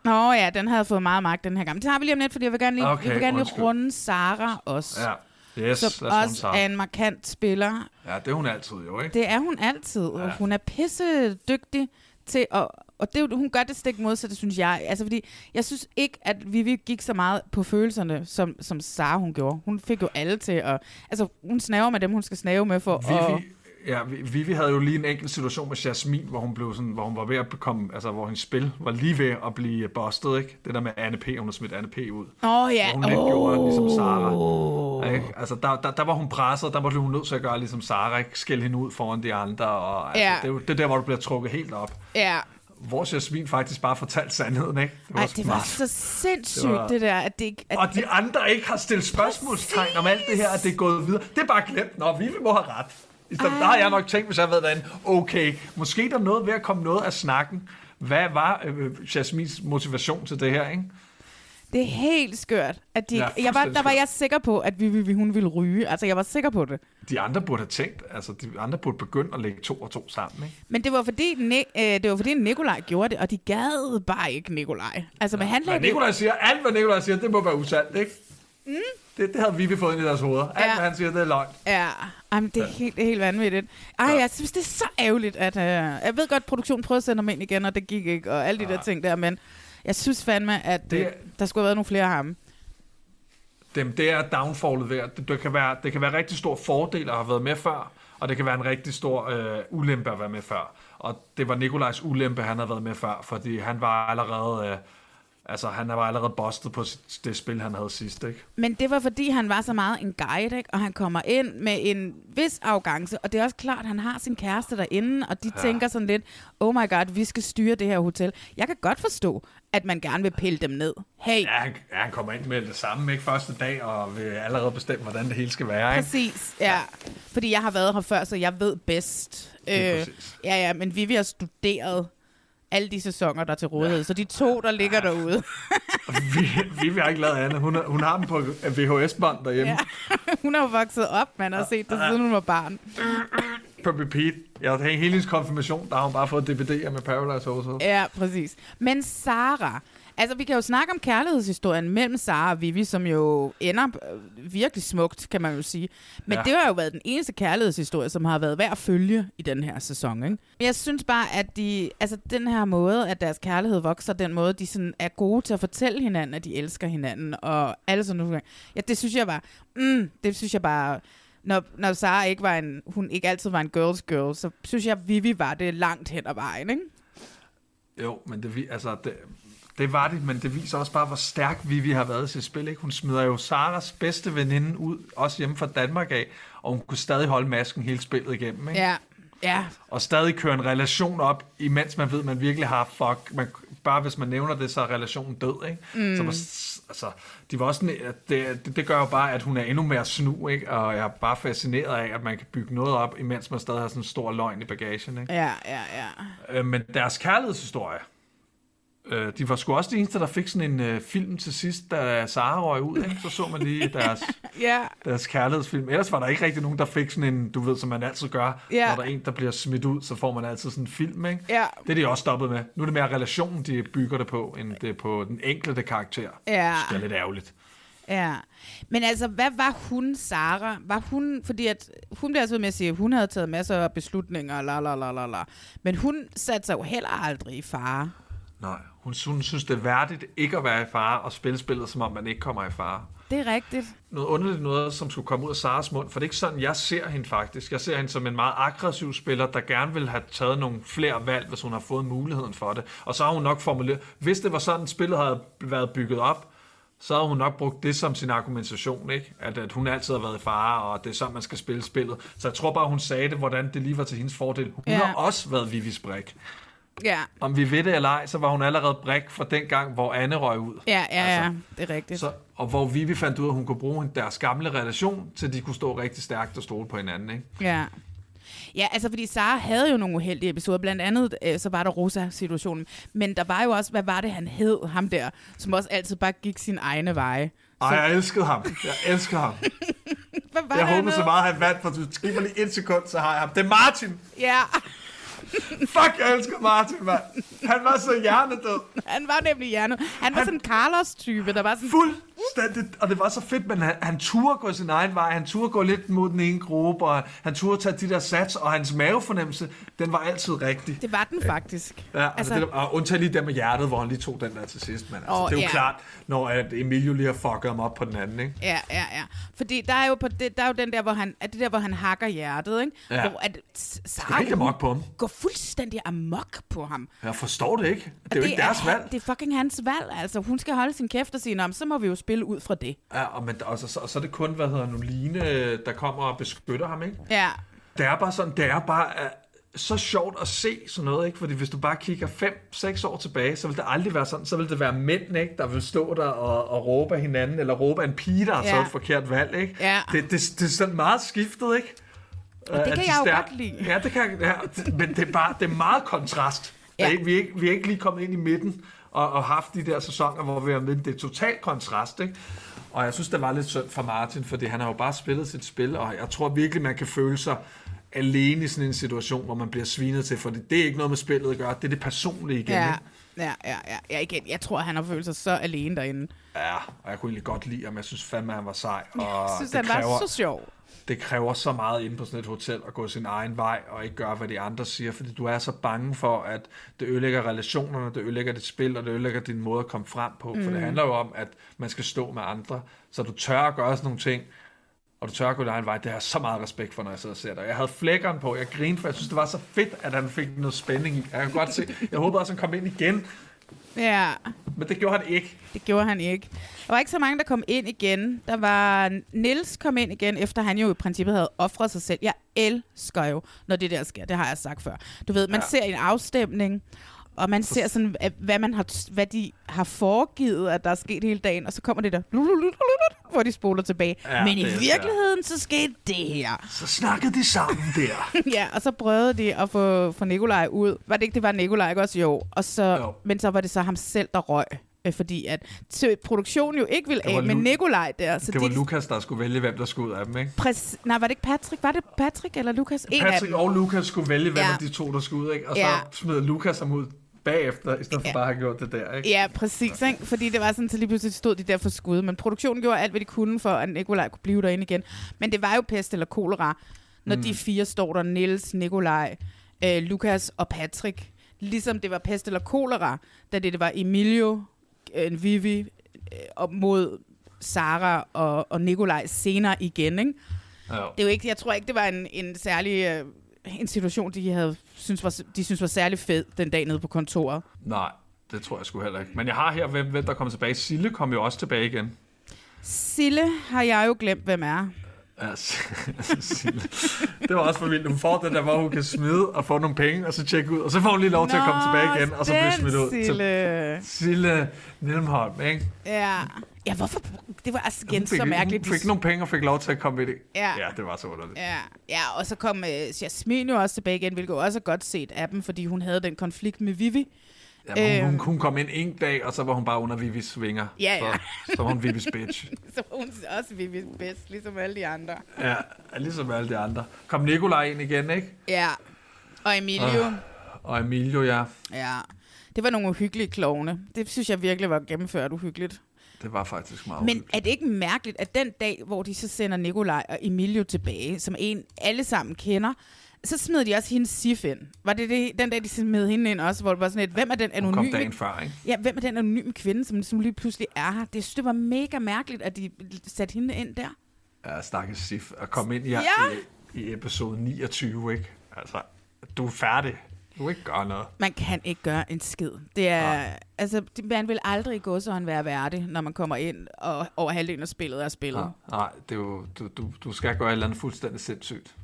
Nå ja, den havde fået meget magt den her gang. Det har vi lige om lidt, fordi jeg vil gerne lige, Okay, jeg vil gerne lige undskyld. runde Sara også. Ja. Yes, som også er en markant spiller. Ja, det er hun altid jo, ikke? Det er hun altid, og Ja. hun er pisse dygtig til at... Og det, hun gør det stik modsatte, synes jeg. Altså, fordi jeg synes ikke, at Vivi gik så meget på følelserne, som, som Sara hun gjorde. Hun fik jo alle til at... Altså, hun snaver med dem, hun skal snave med for at... Ja, Vi- Vivi havde jo lige en enkelt situation med Jasmin, hvor hun, blev sådan, hvor hun var ved at bekomme, altså hvor hendes spil var lige ved at blive bustet, ikke? Det der med Anne P, hun har smidt Anne P ud. Åh ja, Hvor hun ikke gjorde ligesom Sara. Ikke? Altså, der, der, der, var hun presset, der var hun nødt til at gøre ligesom Sara, ikke? Skælde hende ud foran de andre, og altså, Ja. det, er jo- det er der, hvor du bliver trukket helt op. Ja. Hvor Jasmin faktisk bare fortalte sandheden, ikke? Det Ej, sgu det var så sindssygt, Det var- det der, at det ikke... At, Og de andre ikke har stillet spørgsmålstegn om alt det her, at det er gået videre. Det er bare glemt. Nå, vi må have ret. Der har jeg nok tænkt, hvis jeg ved derinde, okay, måske er der noget ved at komme noget af snakken. Hvad var øh, Jasmins motivation til det her, ikke? Det er helt skørt. At de, Ja, jeg var, der var jeg sikker på, at vi, vi, hun ville ryge. Altså, jeg var sikker på det. De andre burde have tænkt, altså de andre burde begynde at lægge to og to sammen, ikke? Men det var fordi, ne- øh, det var fordi Nikolaj gjorde det, og de gad bare ikke Nikolaj. Altså, men han lagde Nikolaj siger, alt hvad Nikolaj siger, det må være usandt, ikke? Mm. Det, det havde vi fået ind i deres hoveder. Alt, Ja. hvad han siger, det er løgn. Ja, Jamen, det er helt, helt vanvittigt. Ej, jeg synes, det er så ærgerligt, at... Øh, jeg ved godt, at produktionen prøvede at sende ham ind igen, og det gik ikke, og alle de der ting der, men jeg synes fandme, at Det- øh, der skulle have været nogle flere af ham. Dem, det er downfallet ved, det, det, kan være, det kan være rigtig stor fordel at have været med før, og det kan være en rigtig stor øh, ulempe at være med før. Og det var Nikolajs ulempe, han havde været med før, fordi han var allerede, øh, altså han var allerede bustet på det spil, han havde sidst, ikke? Men det var, fordi han var så meget en guide, ikke? og han kommer ind med en vis arrogance, og det er også klart, at han har sin kæreste derinde, og de Ja. tænker sådan lidt, oh my god, vi skal styre det her hotel. Jeg kan godt forstå, at man gerne vil pille dem ned. Hey, Ja, han, ja, han kommer ind med det samme, ikke? Første dag, og vil allerede bestemme, hvordan det hele skal være, ikke? Præcis, ja. Fordi jeg har været her før, så jeg ved bedst. Øh, ja, ja, men Vivi har studeret alle de sæsoner, der er til rådighed. Ja. Så de to, der ligger derude. vi, vi, vi har ikke lavet andet. Hun, har- hun har dem på VHS-bånd derhjemme. ja. hun har jo vokset op, man har set det, siden hun var barn. På repeat. Jeg har hele hendes konfirmation, der har hun bare fået DVD'er med Paradise Hotel. Ja, præcis. Men Sara, altså vi kan jo snakke om kærlighedshistorien mellem Sara og Vivi, som jo ender øh, virkelig smukt, kan man jo sige. Men Ja. det har jo været den eneste kærlighedshistorie, som har været værd at følge i den her sæson. Ikke? Men jeg synes bare, at de, altså den her måde, at deres kærlighed vokser, den måde, de sådan er gode til at fortælle hinanden, at de elsker hinanden, og alle sådan nogle Ja, det synes jeg bare, mm, det synes jeg bare, når, når Sara ikke var en, hun ikke altid var en girls girl, så synes jeg, at Vivi var det langt hen ad vejen, ikke? Jo, men det, vi- altså, det, det var det, men det viser også bare, hvor stærk Vivi har været i sit spil. Ikke? Hun smider jo Saras bedste veninde ud, også hjemme fra Danmark af, og hun kunne stadig holde masken hele spillet igennem. Ikke? Ja, ja. Og stadig køre en relation op, imens man ved, man virkelig har fuck. Man, bare hvis man nævner det, så er relationen død. Ikke? Mm. Så s- altså, de var også det, det gør jo bare, at hun er endnu mere snu, ikke? og jeg er bare fascineret af, at man kan bygge noget op, imens man stadig har sådan en stor løgn i bagagen. Ikke? Ja, ja, ja. Øh, men deres kærlighedshistorie, øh, de var sgu også de eneste, der fik sådan en øh, film til sidst, da Sara røg ud. Ikke? Så så man lige deres, Ja. deres kærlighedsfilm. Ellers var der ikke rigtig nogen, der fik sådan en, du ved, som man altid gør. Ja. Når der er en, der bliver smidt ud, så får man altid sådan en film. Ikke? Ja. Det er de også stoppet med. Nu er det mere relationen, de bygger det på, end det på den enkelte karakter. Ja. Det er lidt ærgerligt. Ja. Men altså, hvad var hun, Sara? Var hun, fordi at, hun bliver altså med at sige, at hun havde taget masser af beslutninger, la la la la la. Men hun satte sig jo heller aldrig i fare. Nej, hun, hun synes, det er værdigt ikke at være i fare og spille spillet, som om man ikke kommer i fare. Det er rigtigt. noget underligt noget, som skulle komme ud af Saras mund, for det er ikke sådan, jeg ser hende faktisk. Jeg ser hende som en meget aggressiv spiller, der gerne vil have taget nogle flere valg, hvis hun har fået muligheden for det. Og så har hun nok formuleret, hvis det var sådan, spillet havde været bygget op, så havde hun nok brugt det som sin argumentation, ikke? At, at hun altid har været i fare, og det er sådan, man skal spille spillet. Så jeg tror bare, hun sagde det, hvordan det lige var til hendes fordel. Hun Ja. har også været Vivis brik. Ja. Om vi ved det eller ej, så var hun allerede brik fra den gang, hvor Anne røg ud. Ja, ja, ja. Det er rigtigt. Så, og hvor Vivi fandt ud af, at hun kunne bruge deres gamle relation, til de kunne stå rigtig stærkt og stole på hinanden. Ikke? Ja. Ja, altså fordi Sara havde jo nogle uheldige episoder. Blandt andet, øh, så var der Rosa-situationen. Men der var jo også, hvad var det, han hed, ham der, som også altid bare gik sin egne veje. Ej, jeg elskede ham. Jeg elskede ham. Hvad var jeg håber så meget, at han vandt, for du mig lige et sekund, så har jeg ham. Det er Martin! Ja. Fuck, jeg elsker Martin, mand. Han var så hjernedød. Han var nemlig hjernet. Han var Han- sådan en Carlos-type, der var sådan... Fuldstændigt. Og det var så fedt, men han, han turde gå sin egen vej. Han turde gå lidt mod den ene gruppe, og han turde tage de der sats, og hans mavefornemmelse, den var altid rigtig. Det var den faktisk. Ja, altså, Altså- det der, og undtagen lige der med hjertet, hvor han lige tog den der til sidst. Men altså, Åh, det er jo ja. klart, når at Emilio lige har fucket ham op på den anden, ikke? Ja, ja, ja. Fordi der er jo, på det, der er jo den der, hvor han, er det der, hvor han hakker hjertet, ikke? Ja. Hvor at Det Sara, er amok på ham. går fuldstændig amok på ham. Jeg forstår det ikke. Det er Og jo ikke deres han- valg. Det er fucking hans valg. Altså, hun skal holde sin kæft og sige, "Nå, men så må vi jo spille ud fra det. Ja, og, men, og, så, og så er det kun, hvad hedder nu, Line, der kommer og beskytter ham, ikke? Ja. Det er bare sådan, det er bare uh, så sjovt at se sådan noget, ikke? Fordi hvis du bare kigger 5-6 år tilbage, så vil det aldrig være sådan. Så vil det være mænd, ikke? Der vil stå der og, og råbe af hinanden, eller råbe af en pige, der har Ja. taget et forkert valg, ikke? Ja. Det, det, det, er sådan meget skiftet, ikke? Og det Øh, kan de jeg jo stær- godt lide. Ja, det kan jeg, ja, men det er bare det er meget kontrast. Ja. Ja. Vi, er ikke, vi er ikke lige kommet ind i midten og, og haft de der sæsoner, hvor vi er med. Det er totalt kontrast, ikke? Og jeg synes, det var lidt synd for Martin, fordi han har jo bare spillet sit spil, og jeg tror virkelig, man kan føle sig alene i sådan en situation, hvor man bliver svinet til, for det er ikke noget med spillet at gøre, det er det personlige igen, Ja, ikke? ja, ja, ja. ja igen, jeg tror, han har følt sig så alene derinde. Ja, og jeg kunne egentlig godt lide ham. Jeg synes fandme, han var sej. Og Jeg synes, det han var så sjov. Det kræver så meget inde på sådan et hotel at gå sin egen vej og ikke gøre, hvad de andre siger, fordi du er så bange for, at det ødelægger relationerne, det ødelægger dit spil, og det ødelægger din måde at komme frem på. Mm. For det handler jo om, at man skal stå med andre, så du tør at gøre sådan nogle ting, og du tør at gå din egen vej. Det har jeg så meget respekt for, når jeg sidder og ser dig. Jeg havde flækkeren på, jeg grinede, for jeg synes, det var så fedt, at han fik noget spænding. Jeg kan godt se, jeg håber også, han kom ind igen, Ja, men det gjorde han ikke. det gjorde han ikke. Der var ikke så mange, der kom ind igen. Der var Nils kom ind igen, efter han jo i princippet havde offret sig selv. Jeg elsker jo, når det der sker. Det har jeg sagt før. Du ved, man ja. ser en afstemning, og man ser sådan, hvad, man har, hvad de har foregivet, at der er sket hele dagen, og så kommer det der, hvor de spoler tilbage. Ja, Men i virkeligheden, så skete det her. Så snakkede de sammen der. ja, og så prøvede de at få, få Nikolaj ud. Var det ikke, det var Nikolaj ikke også? Jo. Og så, Jo. Men så var det så ham selv, der røg. Øh, Fordi at produktionen jo ikke ville af med Nikolaj der. Så det var de, Lukas, der skulle vælge, hvem der skulle ud af dem, ikke? præs, nej, var det ikke Patrick? Var det Patrick eller Lukas? En af Patrick dem. og Lukas skulle vælge, hvem Ja. af de to, der skulle ud, ikke? Og så Ja. smed Lukas ham ud bagefter, i stedet for Ja. bare at have gjort det der, ikke? Ja, præcis. Ikke? Fordi det var sådan, så lige pludselig stod de der for skud. Men produktionen gjorde alt, hvad de kunne for, at Nikolaj kunne blive derinde igen. Men det var jo pest eller kolera, når mm. de fire står der. Niels, Nikolaj, øh, Lukas og Patrick. Ligesom det var pest eller kolera, da det, det var Emilio, øh, Vivi øh, op mod Sara og, og Nikolaj senere igen. Ikke? Ja. Det er jo ikke, jeg tror ikke, det var en, en særlig øh, en situation, de havde synes var, de synes var særlig fed den dag nede på kontoret. Nej, det tror jeg sgu heller ikke. Men jeg har her, hvem, hvem der kommer tilbage. Sille kom jo også tilbage igen. Sille har jeg jo glemt, hvem er. Sille. Det var også for vildt. Hun får det der, hvor hun kan smide og få nogle penge, og så tjekke ud, og så får hun lige lov til at komme tilbage igen, og så blive den smidt ud. Sille. Sille Nilmholm, ikke? Ja. Ja, hvorfor? Det var altså igen Hun fik, så mærkeligt. hun fik nogle penge og fik lov til at komme ind i. Ja. ja det var så underligt. Ja, ja, og så kom øh, Jasmin jo også tilbage igen, hvilket også er godt set af dem, fordi hun havde den konflikt med Vivi. Ja, hun, Øhm. hun, hun kom ind en dag, og så var hun bare under Vivis vinger. Ja, ja. Så, så var hun Vivis bitch. Så hun er også Vivis bedst, ligesom alle de andre. Ja, ligesom alle de andre. Kom Nikolaj ind igen, ikke? Ja, og Emilio. Ah. Og Emilio, ja. Ja, det var nogle uhyggelige klovne. Det synes jeg virkelig var gennemført uhyggeligt. Det var faktisk meget Men er det ikke mærkeligt, at den dag, hvor de så sender Nikolaj og Emilio tilbage, som en alle sammen kender, så smed de også hendes Sif ind. Var det, det den dag, de smed hende ind også, hvor det var sådan et, hvem er den Hun kom anonyme... dagen før, ikke? Ja, hvem er den anonyme kvinde, som ligesom lige pludselig er her? Det, synes, det var mega mærkeligt, at de satte hende ind der. Ja, stakkels Sif. At komme ind i, Ja. i, i episode 29, ikke? Altså, du er færdig. Du kan ikke gøre noget. Man kan ikke gøre en skid. Det er, altså, det- man vil aldrig gå sådan være værdig, når man kommer ind, og over halvdelen af spillet er spillet. Nej, nej det er jo, du, du, du skal gøre et eller andet fuldstændig sindssygt.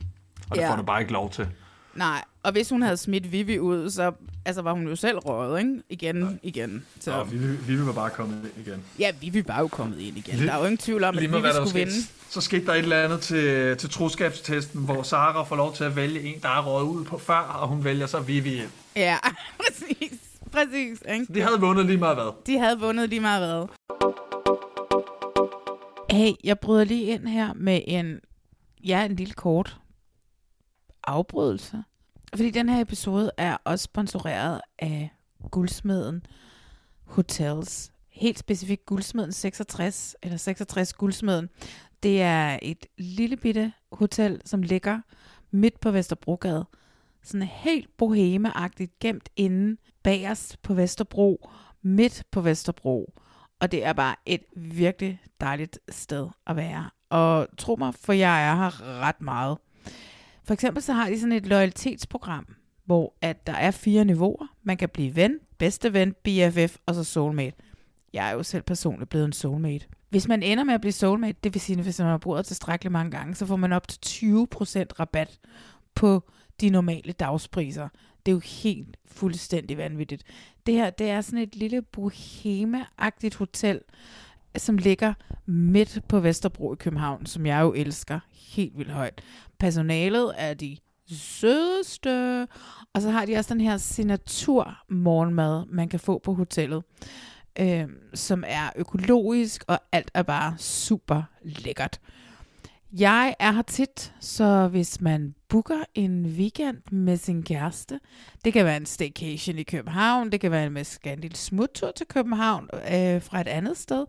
Og det Ja. får du bare ikke lov til. Nej, og hvis hun havde smidt Vivi ud, så altså, var hun jo selv røget, ikke? Igen, igen. Så, Så vi, vi vil bare komme ind igen. ja, Vivi var jo kommet ind igen. Der er jo ingen tvivl om, at Vivi skulle skete, vinde. så skete der et eller andet til, til troskabstesten, hvor Sara får lov til at vælge en, der er røget ud på før, og hun vælger så Vivi ind. Ja, præcis. Præcis, ikke? De havde vundet lige meget hvad. De havde vundet lige meget hvad. Hey, jeg bryder lige ind her med en, ja, en lille kort afbrydelse. Fordi den her episode er også sponsoreret af guldsmeden Hotels. Helt specifikt guldsmeden 66, eller 66 guldsmeden. Det er et lille bitte hotel, som ligger midt på Vesterbrogade. Sådan helt bohemeagtigt gemt inde bagerst på Vesterbro, midt på Vesterbro. Og det er bare et virkelig dejligt sted at være. Og tro mig, for jeg er her ret meget. For eksempel så har de sådan et loyalitetsprogram, hvor at der er fire niveauer. Man kan blive ven, bedste ven, BFF og så soulmate. Jeg er jo selv personligt blevet en soulmate. Hvis man ender med at blive soulmate, det vil sige, hvis man har brugt tilstrækkeligt mange gange, så får man op til 20% rabat på de normale dagspriser. Det er jo helt fuldstændig vanvittigt. Det her, det er sådan et lille bohemeagtigt hotel, som ligger midt på Vesterbro i København, som jeg jo elsker helt vildt højt. Personalet er de sødeste, og så har de også den her signatur morgenmad, man kan få på hotellet, øh, som er økologisk, og alt er bare super lækkert. Jeg er her tit, så hvis man booker en weekend med sin kæreste, det kan være en staycation i København, det kan være en med smuttur til København øh, fra et andet sted,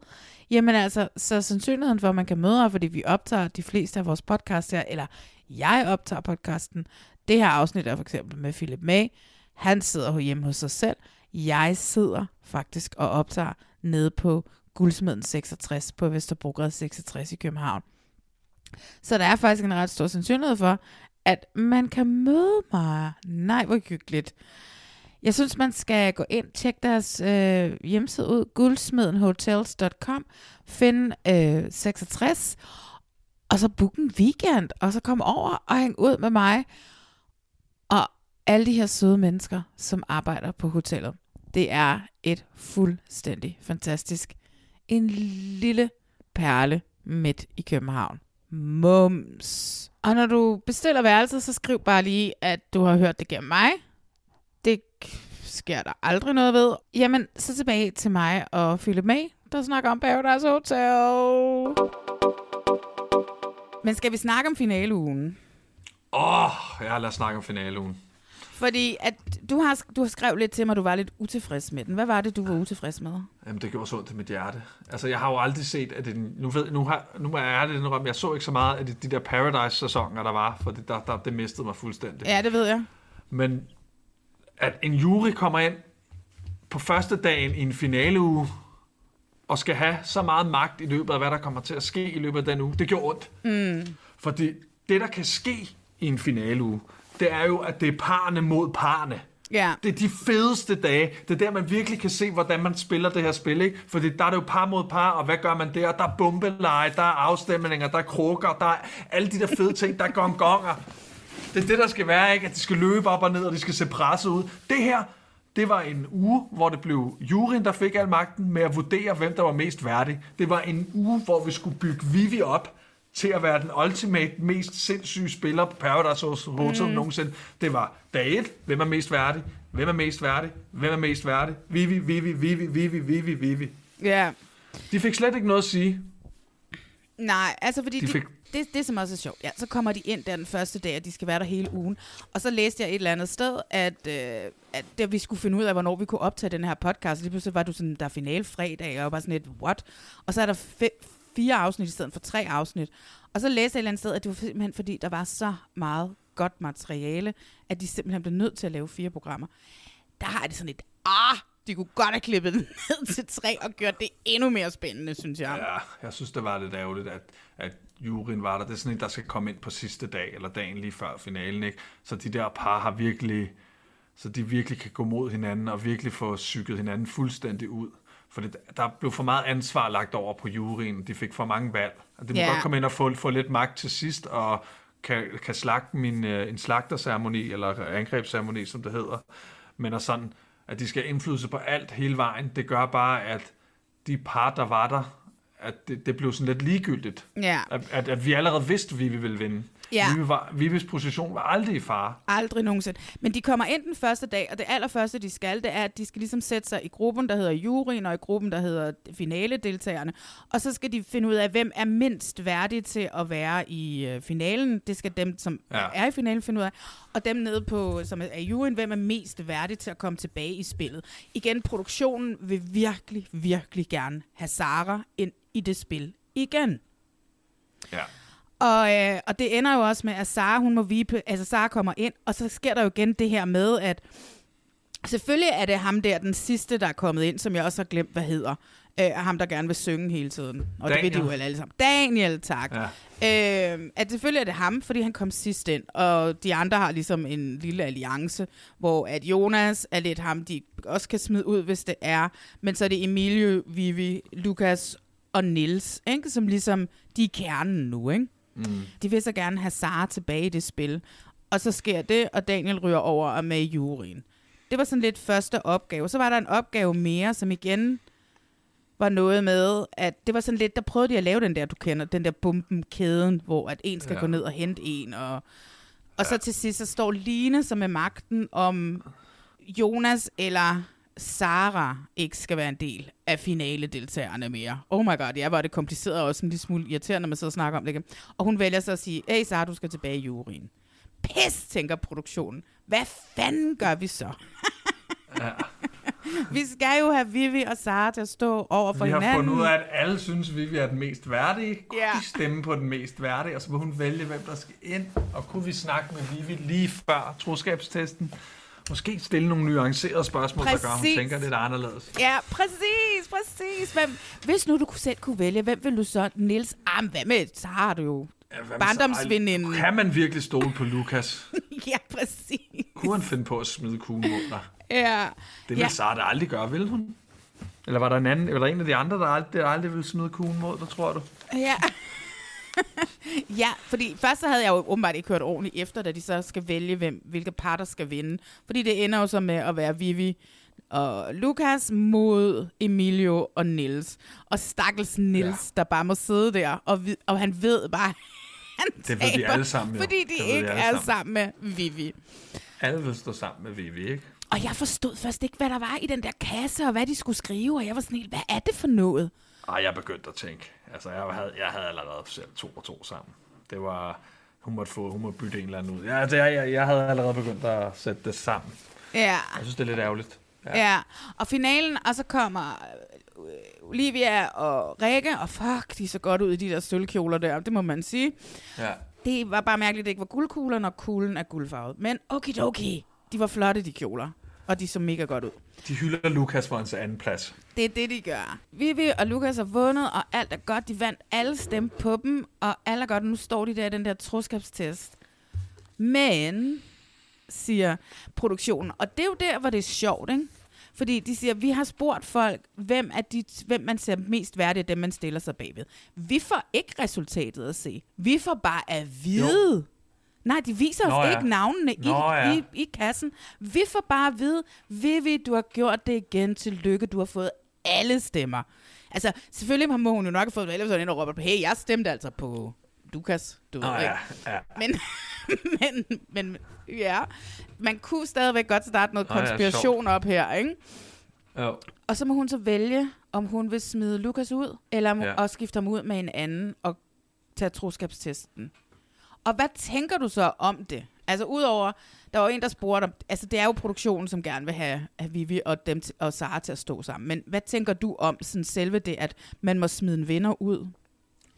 jamen altså, så sandsynligheden for, at man kan møde her, fordi vi optager de fleste af vores podcasts her, eller jeg optager podcasten, det her afsnit er for eksempel med Philip May, han sidder hjemme hos sig selv, jeg sidder faktisk og optager nede på Guldsmeden 66 på Vesterbrogade 66 i København. Så der er faktisk en ret stor sandsynlighed for, at man kan møde mig. Nej, hvor hyggeligt. Jeg synes, man skal gå ind, tjekke deres øh, hjemmeside ud, guldsmedenhotels.com, finde øh, 66, og så book en weekend, og så komme over og hænge ud med mig, og alle de her søde mennesker, som arbejder på hotellet. Det er et fuldstændig fantastisk, en lille perle midt i København. Mums. Og når du bestiller værelset, så skriv bare lige, at du har hørt det gennem mig. Det sker der aldrig noget ved. Jamen, så tilbage til mig og Philip May, der snakker om Paradise Hotel. Men skal vi snakke om finaleugen? Åh, oh, ja, lad os snakke om finaleugen. Fordi at du har, du har skrevet lidt til mig, at du var lidt utilfreds med den. Hvad var det, du var utilfreds med? Jamen, det gjorde så ondt til mit hjerte. Altså, jeg har jo aldrig set, at det... Nu, ved, nu, har, nu er det noget, jeg så ikke så meget af de, de der Paradise-sæsoner, der var, for det, der, der, det mistede mig fuldstændig. Ja, det ved jeg. Men at en jury kommer ind på første dagen i en finaleuge, og skal have så meget magt i løbet af, hvad der kommer til at ske i løbet af den uge, det gjorde ondt. Mm. Fordi det, der kan ske i en finaleuge, det er jo, at det er parne mod parne. Ja. Det er de fedeste dage. Det er der, man virkelig kan se, hvordan man spiller det her spil. Ikke? Fordi der er det jo par mod par, og hvad gør man der? Der er bombeleje, der er afstemninger, der er krukker, der er alle de der fede ting, der er gongonger. Det er det, der skal være, ikke? At de skal løbe op og ned, og de skal se presset ud. Det her, det var en uge, hvor det blev juryen, der fik al magten med at vurdere, hvem der var mest værdig. Det var en uge, hvor vi skulle bygge Vivi op til at være den ultimate, mest sindssyge spiller på Paradise Hotel mm. nogensinde. Det var dag 1, hvem er mest værdig? Hvem er mest værdig? Hvem er mest værdig? Vivi, Vivi, Vivi, Vivi, Vivi, Vivi. Ja. De fik slet ikke noget at sige. Nej, altså fordi De de fik- det, det, som også er sjovt, ja, så kommer de ind der den første dag, og de skal være der hele ugen. Og så læste jeg et eller andet sted, at, øh, at det, vi skulle finde ud af, hvornår vi kunne optage den her podcast. Lige pludselig var du sådan, der er finale fredag, og jeg var bare sådan lidt, what? Og så er der fe- fire afsnit i stedet for tre afsnit. Og så læste jeg et eller andet sted, at det var simpelthen fordi, der var så meget godt materiale, at de simpelthen blev nødt til at lave fire programmer. Der har de sådan et, ah, de kunne godt have klippet den ned til tre og gjort det endnu mere spændende, synes jeg. Ja, jeg synes, det var lidt ærgerligt, at, at juryen var der. Det er sådan en, der skal komme ind på sidste dag, eller dagen lige før finalen, ikke? Så de der par har virkelig, så de virkelig kan gå mod hinanden, og virkelig få psyket hinanden fuldstændig ud. For det, der blev for meget ansvar lagt over på juryen. De fik for mange valg. Og det må Ja. godt komme ind og få, få lidt magt til sidst, og kan, kan slagte min, øh, en slagterceremoni, eller angrebsceremoni, som det hedder. Men at sådan, at de skal have indflydelse på alt hele vejen, det gør bare, at de par, der var der, at det, det blev sådan lidt ligegyldigt. Ja. At, at, at vi allerede vidste, at vi ville vinde. Ja. Vivi var, Vivis position var aldrig i fare. Aldrig nogensinde. Men de kommer ind den første dag, og det allerførste, de skal, det er, at de skal ligesom sætte sig i gruppen, der hedder juryen, og i gruppen, der hedder finaledeltagerne. Og så skal de finde ud af, hvem er mindst værdig til at være i øh, finalen. Det skal dem, som Ja. er i finalen, finde ud af. Og dem nede på, som er juryen, hvem er mest værdig til at komme tilbage i spillet. Igen, produktionen vil virkelig, virkelig gerne have Sara ind i det spil igen. Ja. Og, øh, og det ender jo også med, at Sara, hun må vipe, altså Sara kommer ind, og så sker der jo igen det her med, at selvfølgelig er det ham der, den sidste, der er kommet ind, som jeg også har glemt, hvad hedder. Øh, ham, der gerne vil synge hele tiden. Og det ved de jo Daniel. alle sammen. Daniel, tak. Ja. Øh, at selvfølgelig er det ham, fordi han kom sidst ind, og de andre har ligesom en lille alliance, hvor at Jonas er lidt ham, de også kan smide ud, hvis det er. Men så er det Emilio, Vivi, Lukas og Nils, ikke? som ligesom, de er kernen nu, ikke? Mm. De vil så gerne have Sara tilbage i det spil. Og så sker det, og Daniel ryger over og med i juryen. Det var sådan lidt første opgave. Så var der en opgave mere, som igen var noget med, at det var sådan lidt, der prøvede de at lave den der, du kender, den der bomben-kæden, hvor at en skal Ja. ja. gå ned og hente en. Og, og så til sidst, så står Line som med magten, om Jonas eller Sara ikke skal være en del af finale-deltagerne mere. Oh my god, ja, var det kompliceret og også en lille smule irriterende, når man sidder og snakker om det. ikke? Og hun vælger så at sige, hey Sara, du skal tilbage i juryen. Pis, tænker produktionen. Hvad fanden gør vi så? Ja. vi skal jo have Vivi og Sara til at stå over for Vi har hinanden. fundet ud af, at alle synes, Vivi er den mest værdige. Kunne Ja. vi stemme på den mest værdige, og så må hun vælge, hvem der skal ind. Og kunne vi snakke med Vivi lige før troskabstesten? Måske stille nogle nuancerede spørgsmål, der gør, at hun Præcis. tænker lidt anderledes. Ja, præcis, præcis. Hvem, hvis nu du kunne selv kunne vælge, hvem vil du så? Nils, ah, hvad med, så har du jo Ja, hvad med så- barndomsveninde. Kan man virkelig stole på Lukas? ja, præcis. Kunne han finde på at smide kuglen mod dig? Ja. Det vil ja. Sara aldrig gøre, vil hun? Eller var der en anden, eller en af de andre, der aldrig, der aldrig ville smide kuglen mod dig, tror du? Ja. ja, fordi først så havde jeg jo åbenbart ikke hørt ordentligt efter, da de så skal vælge, hvem, hvilke par, der skal vinde. Fordi det ender jo så med at være Vivi og Lukas mod Emilio og Nils. Og stakkels Nils, ja. der bare må sidde der, og, og han ved bare, han Det ved vi taber, alle sammen, jo. Fordi de Det ved ikke alle er sammen. sammen med Vivi. Alle vil stå sammen med Vivi, ikke? Og jeg forstod først ikke, hvad der var i den der kasse, og hvad de skulle skrive, og jeg var sådan helt, hvad er det for noget? Ej, jeg begyndte at tænke. Altså, jeg havde, jeg havde allerede selv to og to sammen. Det var... Hun måtte, få, hun måtte bytte en eller anden ud. Ja, altså, jeg, jeg, jeg havde allerede begyndt at sætte det sammen. Ja. Jeg synes, det er lidt ærgerligt. Ja. ja. Og finalen, og så kommer øh, Olivia og Rikke, og fuck, de så godt ud i de der sølvkjoler der, det må man sige. Ja. Det var bare mærkeligt, at det ikke var guldkugler, når kuglen er guldfarvet. Men okidoki, de var flotte, de kjoler. Og de så mega godt ud. De hylder Lukas for hans anden plads. Det er det, de gør. Vivi og Lukas har vundet, og alt er godt. De vandt alle stemme på dem, og alt er godt. Nu står de der i den der troskabstest. Men, siger produktionen, og det er jo der, hvor det er sjovt, ikke? Fordi de siger, vi har spurgt folk, hvem, er de, hvem man ser mest værdig af dem, man stiller sig bagved. Vi får ikke resultatet at se. Vi får bare at vide. Jo. Nej, de viser os Nå ja. ikke navnene Nå i, ja. i, i kassen. Vi får bare at vide, Vivi, du har gjort det igen. Tillykke, du har fået alle stemmer. Altså, selvfølgelig må hun jo nok have fået ellers sådan ind og råber, hey, jeg stemte altså på Lukas, du ved ikke. ja, ja. Men, men, men, ja, man kunne stadigvæk godt starte noget ja, konspiration sjovt. op her, ikke? Jo. Og så må hun så vælge, om hun vil smide Lukas ud, eller om Ja. ja. og skifte ham ud med en anden og tage troskabstesten. Og hvad tænker du så om det? Altså udover, der var en, der spurgte om, altså det er jo produktionen, som gerne vil have, have Vivi og, dem til, og Sara til at stå sammen. Men hvad tænker du om sådan selve det, at man må smide en vinder ud?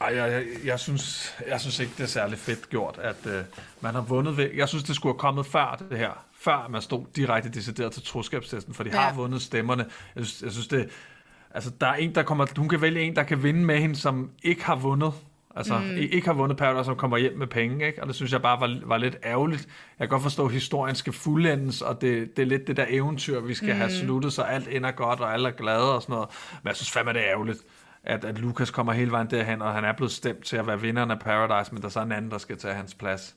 Ej, jeg, jeg, jeg, synes, jeg synes ikke, det er særlig fedt gjort, at øh, man har vundet ved... Jeg synes, det skulle have kommet før det her. Før man stod direkte decideret til troskabstesten, for de. Ja. har vundet stemmerne. Jeg synes, jeg synes det... Altså, der er en, der kommer... Hun kan vælge en, der kan vinde med hende, som ikke har vundet. Altså, mm. ikke har vundet Paradise, som kommer hjem med penge, ikke? Og det synes jeg bare var, var lidt ærgerligt. Jeg kan godt forstå, at historien skal fuldendes, og det, det er lidt det der eventyr, vi skal mm. have sluttet, så alt ender godt, og alle er glade og sådan noget. Men jeg synes fandme, det er ærgerligt, at, at Lukas kommer hele vejen derhen, og han er blevet stemt til at være vinderen af Paradise, men der er så en anden, der skal tage hans plads.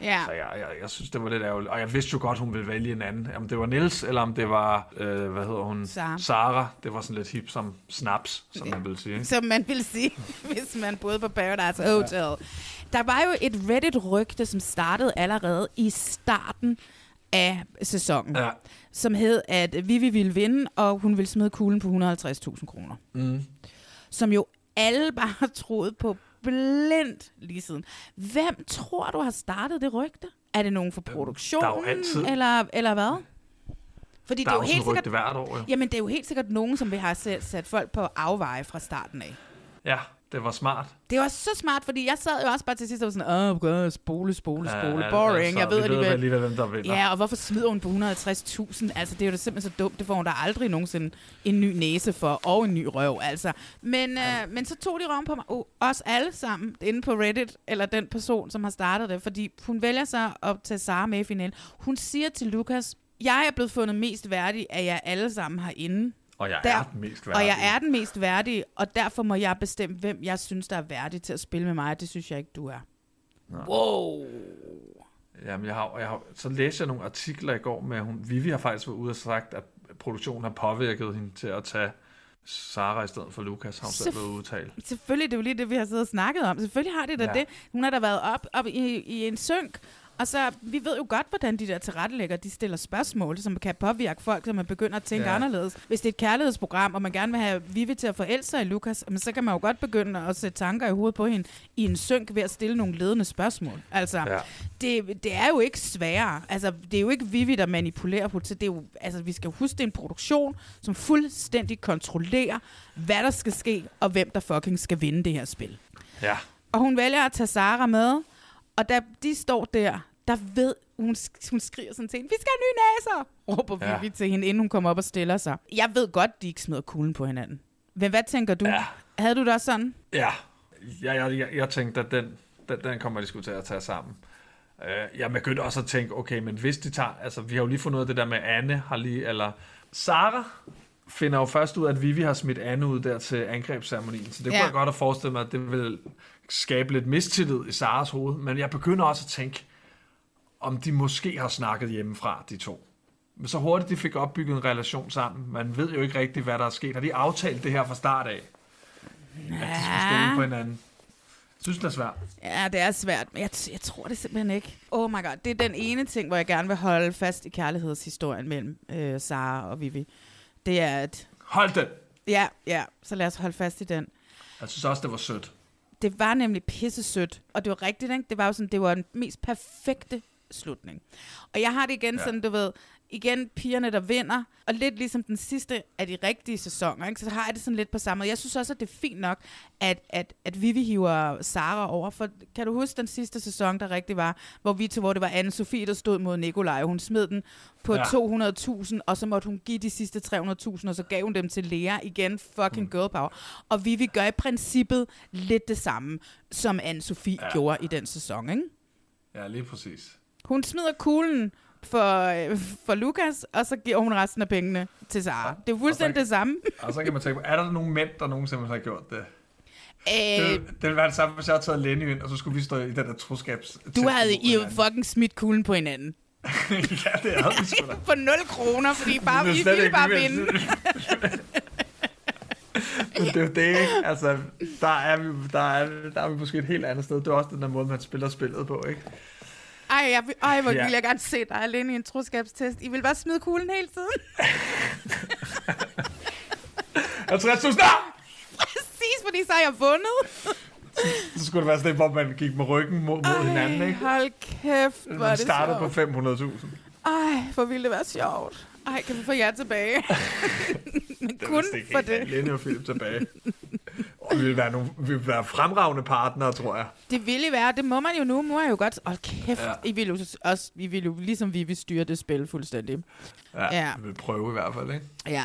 Ja. Så jeg, jeg, jeg synes, det var lidt ærgerligt. Og jeg vidste jo godt, hun ville vælge en anden. Om det var Nils eller om det var, øh, hvad hedder hun? Sara. Det var sådan lidt hip som snaps, som man ville sige. som man vil sige, hvis man boede på Paradise Hotel. Der var jo et Reddit-rygte, som startede allerede i starten af sæsonen, Ja. som hed, at Vivi ville vinde, og hun ville smide kuglen på 150.000 kroner. Mm. Som jo alle bare troet på blindt lige siden. Hvem tror du har startet det rygte? Er det nogen fra produktionen, altid- eller, eller hvad? Fordi Der det er jo helt sikkert, hvert år, jo. Jamen, det er jo helt sikkert nogen, som vil have sat, sat folk på afveje fra starten af. Ja, det var smart. Det var så smart, fordi jeg sad jo også bare til sidst og var sådan, åh, oh, spole, spole, spole, Ja, boring. altså, jeg ved alligevel. alligevel, hvem der vinder. Ja, og hvorfor smider hun på 150.000? Altså, det er jo da simpelthen så dumt. Det får hun da aldrig nogensinde en ny næse for, og en ny røv, altså. Men, øh, men så tog de røven på mig, oh, os alle sammen, inde på Reddit, eller den person, som har startet det, fordi hun vælger så at tage Sara med i finalen. Hun siger til Lukas, jeg er blevet fundet mest værdig af jer alle sammen herinde. Og jeg Der- er den mest værdige. Og jeg er den mest værdige, og derfor må jeg bestemme, hvem jeg synes, der er værdig til at spille med mig, og det synes jeg ikke, du er. Wow. Jamen, jeg har, jeg har, så læste jeg nogle artikler i går med, at hun, Vivi har faktisk været ude og sagt, at produktionen har påvirket hende til at tage Sara i stedet for Lukas, har hun selv været udtalt. Selvfølgelig, det er jo lige det, vi har siddet og snakket om. Selvfølgelig har det da ja. det. Hun har da været op, op i, i en synk, og så, vi ved jo godt, hvordan de der tilrettelægger, de stiller spørgsmål, som kan påvirke folk, så man begynder at tænke Ja. anderledes. Hvis det er et kærlighedsprogram, og man gerne vil have Vivi til at forelske sig i Lukas, men så kan man jo godt begynde at sætte tanker i hovedet på hende i en synk ved at stille nogle ledende spørgsmål. Altså, Ja. det, det er jo ikke sværere. Altså, det er jo ikke Vivi, der manipulerer på det. det er jo, altså, vi skal huske, det er en produktion, som fuldstændig kontrollerer, hvad der skal ske, og hvem der fucking skal vinde det her spil. Ja. Og hun vælger at tage Sara med, og da de står der, der ved hun, hun skriger sådan til hende, vi skal have nye næser, råber Ja. Vivi til hende, inden hun kommer op og stiller sig. Jeg ved godt, de ikke smider kuglen på hinanden. Men hvad tænker du? Ja. Havde du det også sådan? Ja, jeg, jeg, jeg, jeg tænkte, at den, den, den kommer de sgu til at tage sammen. Uh, jeg begyndte også at tænke, okay, men hvis de tager, altså vi har jo lige fundet ud af det der med Anne, har lige, eller Sara finder jo først ud af, at Vivi har smidt Anne ud der til angrebsceremonien, så det ja. Kunne jeg godt have forestillet mig, at det vil skabe lidt mistillid i Saras hoved, men jeg begynder også at tænke, om de måske har snakket hjemmefra, de to. Men så hurtigt de fik opbygget en relation sammen, man ved jo ikke rigtigt, hvad der er sket. Har de aftalt det her fra start af? At de skulle stole på hinanden? Jeg synes, det er svært. Ja, det er svært, men jeg, jeg tror det simpelthen ikke. Oh my god, det er den ene ting, hvor jeg gerne vil holde fast i kærlighedshistorien mellem øh, Sara og Vivi. Det er at... Hold den! Ja, ja, så lad os holde fast i den. Jeg synes også, det var sødt. Det var nemlig pisse sødt, og det var rigtigt, ikke? Det var jo sådan, det var den mest perfekte slutning. Og jeg har det igen ja. sådan, du ved, igen pigerne, der vinder, og lidt ligesom den sidste af de rigtige sæsoner, ikke? så har jeg det sådan lidt på samme måde. Jeg synes også, at det er fint nok, at, at, at Vivi hiver Sara over, for kan du huske den sidste sæson, der rigtig var, hvor vi til, hvor det var anne Sofie, der stod mod Nikolaj, hun smed den på Ja. ja. 200.000, og så måtte hun give de sidste 300.000, og så gav hun dem til Lea igen, fucking mm. girl power. Og Vivi gør i princippet lidt det samme, som anne Sofie ja. gjorde i den sæson, ikke? Ja, lige præcis. Hun smider kuglen for, øh, for Lukas, og så giver hun resten af pengene til Sara. Det er fuldstændig det samme. Og så kan man tænke på, er der nogle mænd, der nogensinde har gjort det? Det, Øh, ville- det ville være det samme, hvis jeg havde taget Lenny ind, og så skulle vi stå i den der troskabs... du havde I fucking smidt kuglen på hinanden. ja, det havde vi sgu da. For 0 kroner, fordi bare, Det vi ville bare vinde. Men det er jo det, ikke? Altså, der er, vi, der, er, der er vi måske et helt andet sted. Det er også den der måde, man spiller spillet på, ikke? Ej, jeg, ej hvor Ja. ville jeg gerne se dig alene i en troskabstest. I vil bare smide kuglen hele tiden. 50.000! Ah! Præcis, fordi så har jeg vundet. Så skulle det være sådan hvor man gik med ryggen mod, mod hinanden, Ej, ikke? hold kæft, hvor Man det startede på sjovt. 500.000. Ej, hvor ville det være sjovt. Ej, kan vi få jer tilbage? Men Det kun for det. Lenny og Philip tilbage. Vi vil være, nogle, vi vil være fremragende partnere, tror jeg. Det ville være, det må man jo nu. Nu er jeg jo godt... Hold kæft, ja. I vil jo også, I vil jo ligesom vi vil styre det spil fuldstændig. Ja, Ja. vi vil prøve i hvert fald, ikke? Ja.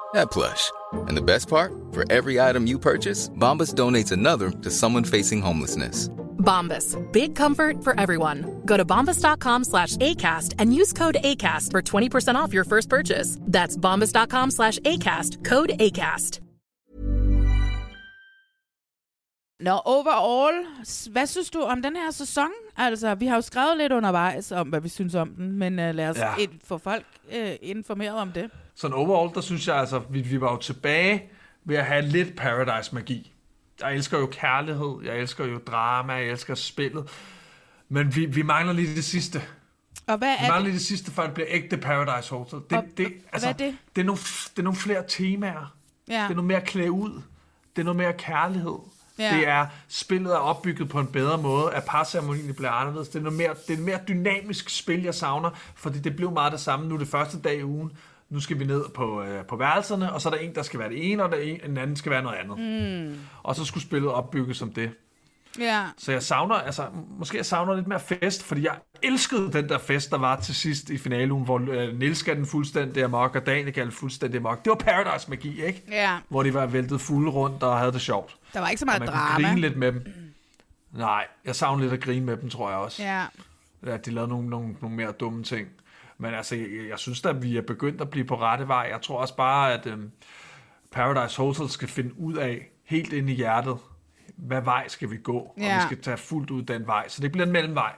that plush. And the best part? For every item you purchase, Bombas donates another to someone facing homelessness. Bombas. Big comfort for everyone. Go to bombas.com slash ACAST and use code ACAST for 20% off your first purchase. That's bombas.com slash ACAST. Code ACAST. Nå, overall, s- hvad synes du om den her sæson? Altså, vi har jo skrevet lidt undervejs om, hvad vi synes om den, men uh, lad os Ja. ja. få folk uh, informeret om det. Sådan overall, der synes jeg altså, vi, vi var jo tilbage ved at have lidt Paradise-magi. Jeg elsker jo kærlighed, jeg elsker jo drama, jeg elsker spillet. Men vi, vi mangler lige det sidste. Og hvad Vi er mangler det? lige det sidste, før det bliver ægte Paradise Hotel. Det, Og- det, altså, hvad er det? Det er, nogle, det er nogle flere temaer. Ja. Det er noget mere klæde ud. Det er noget mere kærlighed. Ja. Det er, spillet er opbygget på en bedre måde, at parceremonien bliver anderledes. Det er, noget mere, det er et mere dynamisk spil, jeg savner, fordi det blev meget det samme nu det første dag i ugen. Nu skal vi ned på, øh, på værelserne, og så er der en, der skal være det ene, og der er en, en anden skal være noget andet. Mm. Og så skulle spillet opbygges som det. Ja. Så jeg savner, altså, måske jeg savner lidt mere fest, fordi jeg elskede den der fest, der var til sidst i finalen, hvor øh, Niels gav den fuldstændig amok, og Daniel gav den fuldstændig amok. Det var Paradise Magi, ikke? Ja. Hvor de var væltet fulde rundt og havde det sjovt. Der var ikke så Og meget man drama. kunne grine lidt med dem. Nej, jeg savner lidt at grine med dem, tror jeg også. Ja. At de lavede nogle, nogle, nogle mere dumme ting. Men altså, jeg, jeg synes da, vi er begyndt at blive på rette vej. Jeg tror også bare, at øhm, Paradise Hotel skal finde ud af, helt ind i hjertet, hvad vej skal vi gå? Og Ja. vi skal tage fuldt ud den vej. Så det bliver en mellemvej.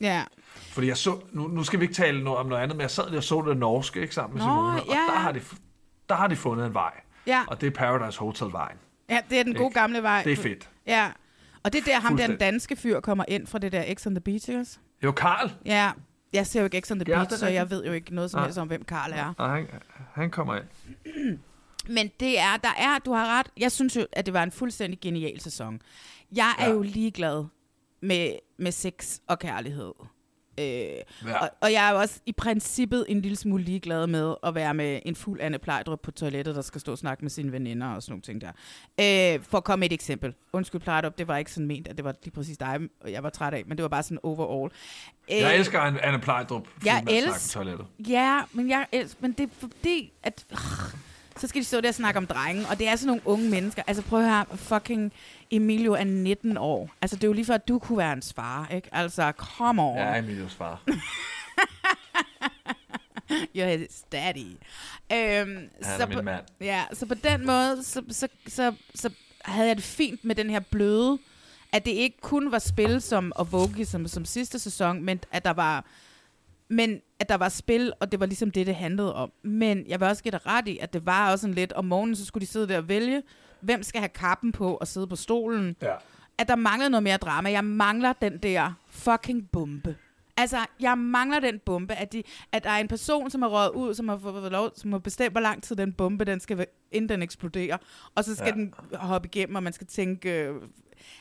Ja. Fordi jeg så, nu, nu skal vi ikke tale noget om noget andet, men jeg sad lige og så det norske, ikke sammen med Nå, Simone, og ja, der ja. har, de, der har de fundet en vej. Ja. Og det er Paradise Hotel-vejen. Ja, det er den gode Ikke? gamle vej. Det er fedt. Ja. Og det er der, ham der, den danske fyr, kommer ind fra det der X on the Beach, ikke? Jo, Karl. Ja. Jeg ser jo ikke X on the Ja, Beach, det så jeg ved jo ikke noget som Nej. helst om, hvem Karl er. Og han, han kommer ind. Men det er, der er, du har ret. Jeg synes jo, at det var en fuldstændig genial sæson. Jeg er Ja. jo ligeglad med, med sex og kærlighed. Øh, Ja. og, og jeg er jo også i princippet en lille smule ligeglad med at være med en fuld Anne Plejdrup på toilettet, der skal stå og snakke med sine veninder og sådan nogle ting der. Øh, for at komme et eksempel. Undskyld Plejdrup, det var ikke sådan ment, at det var lige præcis dig, jeg var træt af, men det var bare sådan overall. Jeg Øh, elsker Anne, Plejdrup, jeg elsker-. Ja, men, jeg, els- men det er fordi, at... Øh, så skal de stå der og snakke om drenge, og det er sådan nogle unge mennesker. Altså prøv at høre, fucking Emilio er 19 år. Altså det er jo lige før, at du kunne være hans far, ikke? Altså, come on. Ja, Emilios far. You're his daddy. Øhm, Han er min mand. Ja, så på den måde, så, så, så, så havde jeg det fint med den her bløde, at det ikke kun var spil som og Vogue som, som sidste sæson, men at der var men at der var spil, og det var ligesom det, det handlede om. Men jeg vil også give dig ret i, at det var også sådan lidt, om morgenen, så skulle de sidde der og vælge, hvem skal have kappen på og sidde på stolen. Ja. At der manglede noget mere drama. Jeg mangler den der fucking bombe. Altså, jeg mangler den bombe, at, de, at der er en person, som har røget ud, som har fået lov, som har bestemt, hvor lang tid den bombe, den skal, inden den eksploderer. Og så skal ja. den hoppe igennem, og man skal tænke... Øh,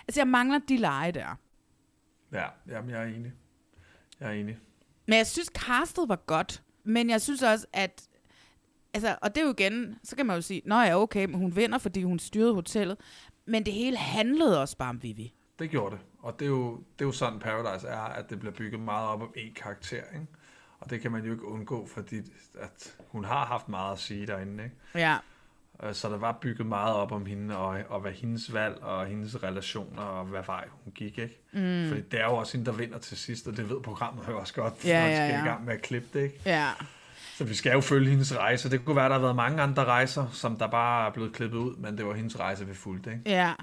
altså, jeg mangler de lege der. Ja, jamen, jeg er enig. Jeg er enig. Men jeg synes, castet var godt. Men jeg synes også, at... Altså, og det er jo igen, så kan man jo sige, nå ja, okay, men hun vinder, fordi hun styrede hotellet. Men det hele handlede også bare om Vivi. Det gjorde det. Og det er, jo, det er jo sådan, Paradise er, at det bliver bygget meget op om én karakter. Ikke? Og det kan man jo ikke undgå, fordi at hun har haft meget at sige derinde. Ikke? Ja. Øh, Så der var bygget meget op om hende, og, og hvad hendes valg, og hendes relationer, og hvad vej hun gik. Ikke? Mm. Fordi det er jo også hende, der vinder til sidst, og det ved programmet jo også godt, Ja, når de skal ja. i gang med at klippe det. Ikke? Ja. Så vi skal jo følge hendes rejse. Det kunne være, der har været mange andre rejser, som der bare er blevet klippet ud, men det var hendes rejse, vi fulgte. Ikke? Ja.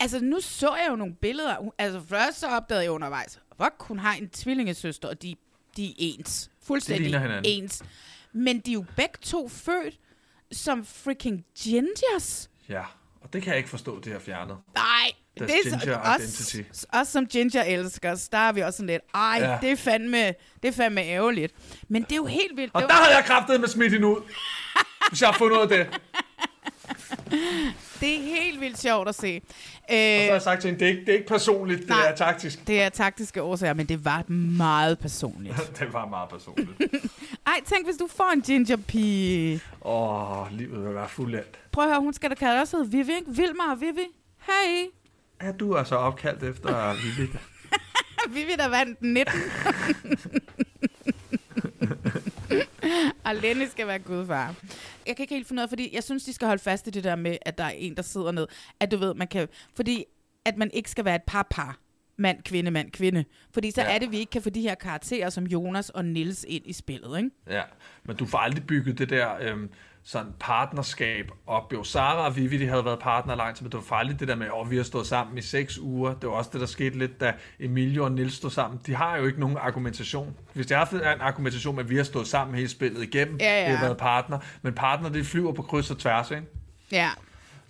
Altså, nu så jeg jo nogle billeder. Altså, først så opdagede jeg undervejs, fuck, hun har en tvillingesøster, og de, de er ens. Fuldstændig ens. Men de er jo begge to født som freaking gingers. Ja, og det kan jeg ikke forstå, det har fjernet. Nej, Deres det er ginger os, identity. os som ginger elskers, der er vi også sådan lidt, ej, Ja. ja. det, er fandme, det er fandme ærgerligt. Men det er jo helt vildt. Og det der var- havde jeg kraftet med smidt hende ud, hvis jeg har fundet ud af det. Det er helt vildt sjovt at se. Øh, Og så har jeg sagt til hende, det er ikke, det er ikke personligt, det Nej. er taktisk. det er taktiske årsager, men det var meget personligt. det var meget personligt. Ej, tænk, hvis du får en ginger pige. Åh, oh, livet vil være fuldendt. Prøv at høre, hun skal da kalde også hedde Vivi, ikke? Vilmar og Vivi. Hey. Er du altså opkaldt efter Vivi? Vivi, der vandt 19. og Lenny skal være gudfar. Jeg kan ikke helt finde ud af, fordi jeg synes, de skal holde fast i det der med, at der er en, der sidder ned. At du ved, man kan... Fordi at man ikke skal være et par-par. Mand, kvinde, mand, kvinde. Fordi så Ja. er det, vi ikke kan få de her karakterer som Jonas og Nils ind i spillet, ikke? Ja, men du får aldrig bygget det der øhm, sådan partnerskab op. Jo, Sara og Vivi, de havde været partner lang tid, men du får aldrig det der med, at oh, vi har stået sammen i seks uger. Det var også det, der skete lidt, da Emilio og Nils stod sammen. De har jo ikke nogen argumentation. Hvis de har haft en argumentation med, at vi har stået sammen hele spillet igennem, Ja, ja. det har været partner, men partner, det flyver på kryds og tværs, ikke? Ja.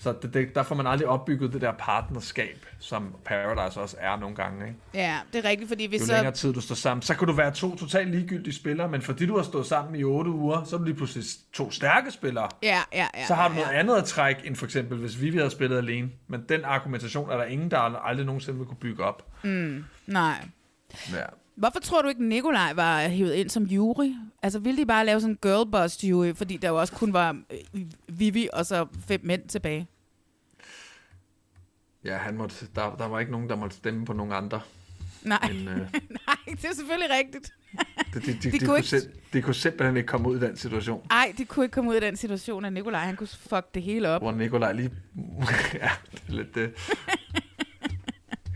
Så det, det, der får man aldrig opbygget det der partnerskab, som Paradise også er nogle gange, ikke? Ja, det er rigtigt, fordi hvis Jo så... længere tid du står sammen, så kan du være to totalt ligegyldige spillere, men fordi du har stået sammen i otte uger, så er du lige pludselig to stærke spillere. Ja, ja, ja. så har du ja, noget andet at trække, end for eksempel, hvis vi havde spillet alene. Men den argumentation er der ingen, der aldrig nogensinde vil kunne bygge op. Mm, nej. Ja. Hvorfor tror du ikke, Nikolaj var hivet ind som jury? Altså, ville de bare lave sådan en girlboss jury, fordi der jo også kun var øh, Vivi og så fem mænd tilbage? Ja, han måtte, der, der var ikke nogen, der måtte stemme på nogen andre. Nej, Men, øh, nej, det er selvfølgelig rigtigt. de, de, de, De kunne ikke- sim- de kunne simpelthen ikke komme ud i den situation, Ej, de kunne ikke komme ud af den situation, at Nikolaj han kunne fuck det hele op. hvor Nikolaj lige... ja, det er lidt det.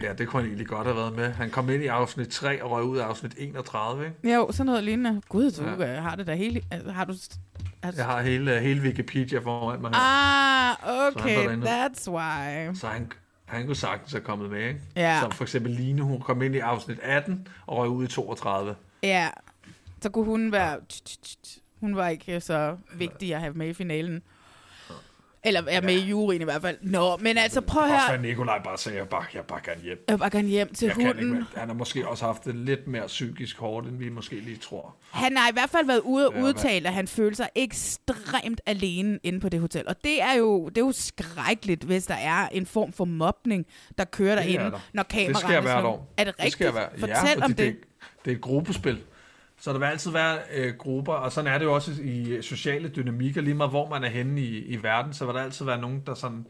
Ja, det kunne han egentlig godt have været med. Han kom ind i afsnit 3 og røg ud af afsnit 31, ikke? Jo, sådan noget lignende. Gud, du Ja. ja. har det der hele... Altså, har du... Altså, Jeg har hele, hele Wikipedia foran mig her. Ah, okay, that's why. Så han, han kunne sagtens have kommet med, ikke? Ja. Som for eksempel Line, hun kom ind i afsnit 18 og røg ud i 32. Ja, så kunne hun være... Hun var ikke så vigtig at have med i finalen. Eller er med i juryen i hvert fald. Nå, men altså prøv her. hvad Nikolaj bare sagde, jeg bare, jeg bare gerne hjem. Jeg vil bare gerne hjem til Jeg kan ikke, hunden. men han har måske også haft det lidt mere psykisk hårdt, end vi måske lige tror. Han har i hvert fald været ude og Ja, udtale, at han føler sig ekstremt alene inde på det hotel. Og det er jo, det er jo skrækkeligt, hvis der er en form for mobning, der kører Det er derinde, der. når Det kameraerne... sker hvert år. Er det rigtigt? sker hver, Fortæl ja, om det. det. Det er et gruppespil. Så der vil altid være øh, grupper, og sådan er det jo også i sociale dynamikker, lige meget hvor man er henne i, i verden, så vil der altid være nogen, der sådan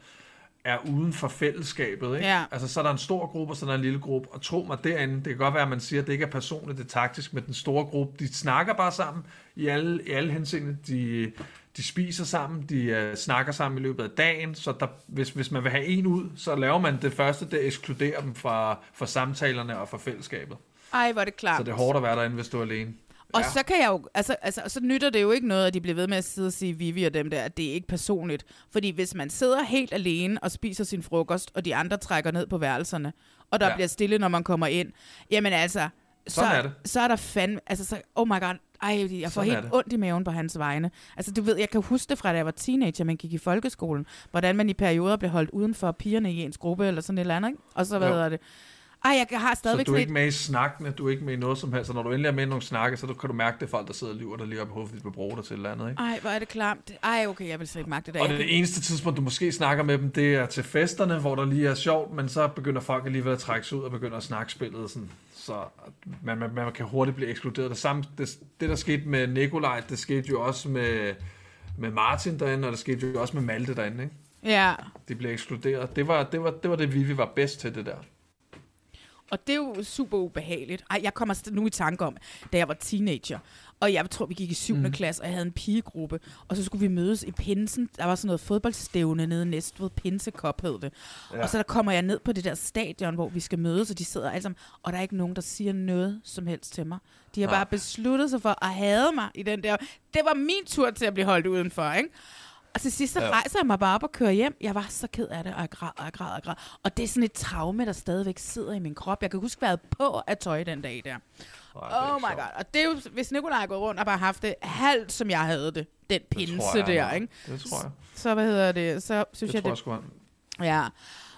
er uden for fællesskabet. Ikke? Ja. Altså, så er der en stor gruppe, og så er der en lille gruppe. Og tro mig, derinde, det kan godt være, at man siger, at det ikke er personligt, det er taktisk, men den store gruppe, de snakker bare sammen i alle, i alle henseende. De, de spiser sammen, de uh, snakker sammen i løbet af dagen, så der, hvis, hvis man vil have en ud, så laver man det første, det ekskluderer dem fra, fra samtalerne og fra fællesskabet. Ej, hvor er det klart. Så det er hårdt at være derinde, hvis du er alene. Og ja. så kan jeg jo, altså, altså, så nytter det jo ikke noget, at de bliver ved med at sidde og sige Vivi og dem der, at det er ikke personligt. Fordi hvis man sidder helt alene og spiser sin frokost, og de andre trækker ned på værelserne, og der Ja. bliver stille, når man kommer ind, jamen altså, så, Sådan er det. så er der fandme, altså så, oh my god, ej, jeg får Sådan er helt ondt i maven på hans vegne. Altså du ved, jeg kan huske det fra, da jeg var teenager, man gik i folkeskolen, hvordan man i perioder blev holdt uden for pigerne i ens gruppe, eller sådan et eller andet, ikke? Og så, hvad hedder det? Ej, jeg har Så stadigvæk du er ikke med i snakkene, du er ikke med i noget som helst. Så når du endelig er med i nogle snakke, så kan du mærke, det er folk, der sidder og lyver, der lige op i hovedet, vil bruge dig til et eller andet. Ikke? ej, hvor er det klamt. Ej, okay, jeg vil slet ikke magte det. Og Jeg det kan- eneste tidspunkt, du måske snakker med dem, det er til festerne, hvor der lige er sjovt, men så begynder folk alligevel at trække sig ud og begynder at snakke spillet. Sådan. Så man, man, man kan hurtigt blive ekskluderet. Det, samme, det, det, der skete med Nikolaj, det skete jo også med, med Martin derinde, og det skete jo også med Malte derinde. Ikke? Ja, De blev ekskluderet. Det var det, var, det, var det Vivi var bedst til, det der. Og det er jo super ubehageligt. Ej, jeg kommer st- nu i tanke om, da jeg var teenager, og jeg tror, vi gik i 7. Mm. klasse, og jeg havde en pigegruppe, og så skulle vi mødes i Pinsen. Der var sådan noget fodboldstævne nede i Næstved, Pinsekop hed det. Ja. Ja. Og så der kommer jeg ned på det der stadion, hvor vi skal mødes, og de sidder alle sammen, og der er ikke nogen, der siger noget som helst til mig. De har Nej. bare besluttet sig for at hade mig i den der. Det var min tur til at blive holdt udenfor, ikke? Og til sidst så Ja. rejser jeg mig bare op og kører hjem. Jeg var så ked af det, og jeg græd, og jeg græd, og jeg græd. Og det er sådan et traume, der stadigvæk sidder i min krop. Jeg kan huske, hvad jeg på af tøj den dag der. Det er Oh ikke my god. Og det er jo, hvis Nikolaj gået rundt og bare haft det halvt, som jeg havde det. Den Det pinse tror jeg, der, ikke? Det tror jeg. Så hvad hedder det? Så synes Det jeg, tror det, jeg sgu. Ja,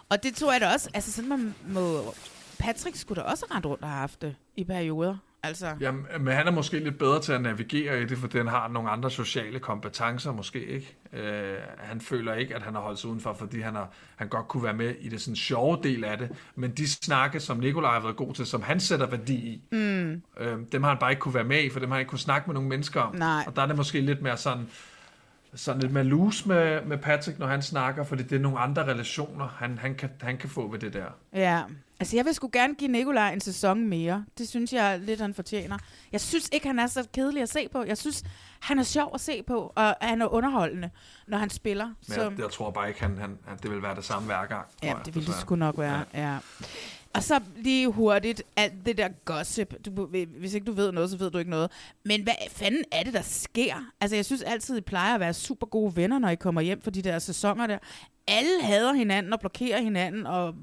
og det tror jeg da også, altså sådan man må, Patrick skulle da også rende rundt og have haft det i perioder. Altså, Jamen, men han er måske lidt bedre til at navigere i det, fordi han har nogle andre sociale kompetencer måske ikke. Øh, han føler ikke, at han har holdt sig udenfor, fordi han, har, han godt kunne være med i det sådan sjove del af det. Men de snakke, som Nikolaj har været god til, som han sætter værdi i, mm, øh, dem har han bare ikke kunne være med i, for dem har han ikke kunne snakke med nogle mennesker om. Nej. Og der er det måske lidt mere sådan, sådan lidt mere loose med, med Patrick, når han snakker, fordi det er nogle andre relationer, han, han, kan, han kan få ved det der. ja. Altså, jeg vil sgu gerne give Nikolaj en sæson mere. Det synes jeg lidt, han fortjener. Jeg synes ikke, han er så kedelig at se på. Jeg synes, han er sjov at se på, og han er underholdende, når han spiller. Men Så, jeg, jeg tror bare ikke, han, han, at det vil være det samme hver gang. ja, jeg, det ville det sgu nok være, ja. ja. Og så lige hurtigt, alt det der gossip. Du, hvis ikke du ved noget, så ved du ikke noget. Men hvad fanden er det, der sker? Altså, jeg synes altid, I plejer at være super gode venner, når I kommer hjem for de der sæsoner der. Alle hader hinanden og blokerer hinanden, og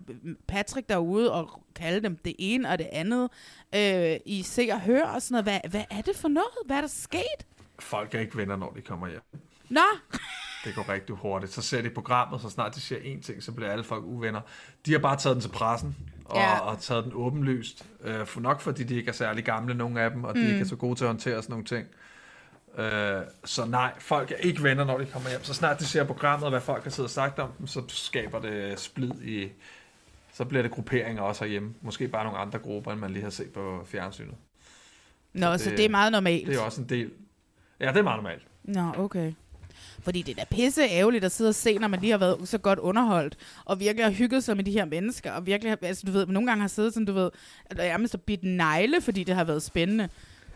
Patrick derude og kalde dem det ene og det andet. Øh, I se og hør og sådan noget. Hvad, hvad er det for noget? Hvad er der sket? Folk er ikke venner, når de kommer hjem. Nå, Det går rigtig hurtigt. Så ser de programmet, så snart de siger én ting, så bliver alle folk uvenner. De har bare taget den til pressen, og, Ja. og taget den åbenlyst. Øh, for nok fordi de ikke er særlig gamle, nogle af dem, og de Mm. ikke er så gode til at håndtere sådan nogle ting. Øh, så nej, folk er ikke venner, når de kommer hjem. Så snart de ser programmet, og hvad folk har siddet og sagt om dem, så skaber det splid i... Så bliver det grupperinger også herhjemme. Måske bare nogle andre grupper, end man lige har set på fjernsynet. Nå så det er meget normalt. Det er også en del... Ja, det er meget normalt. Nå, okay. Fordi det er da pisse ærgerligt at sidde og se, når man lige har været så godt underholdt, og virkelig har hygget sig med de her mennesker, og virkelig, har- altså du ved, nogle gange har siddet sådan, du ved, nærmest har bidt negle, fordi det har været spændende.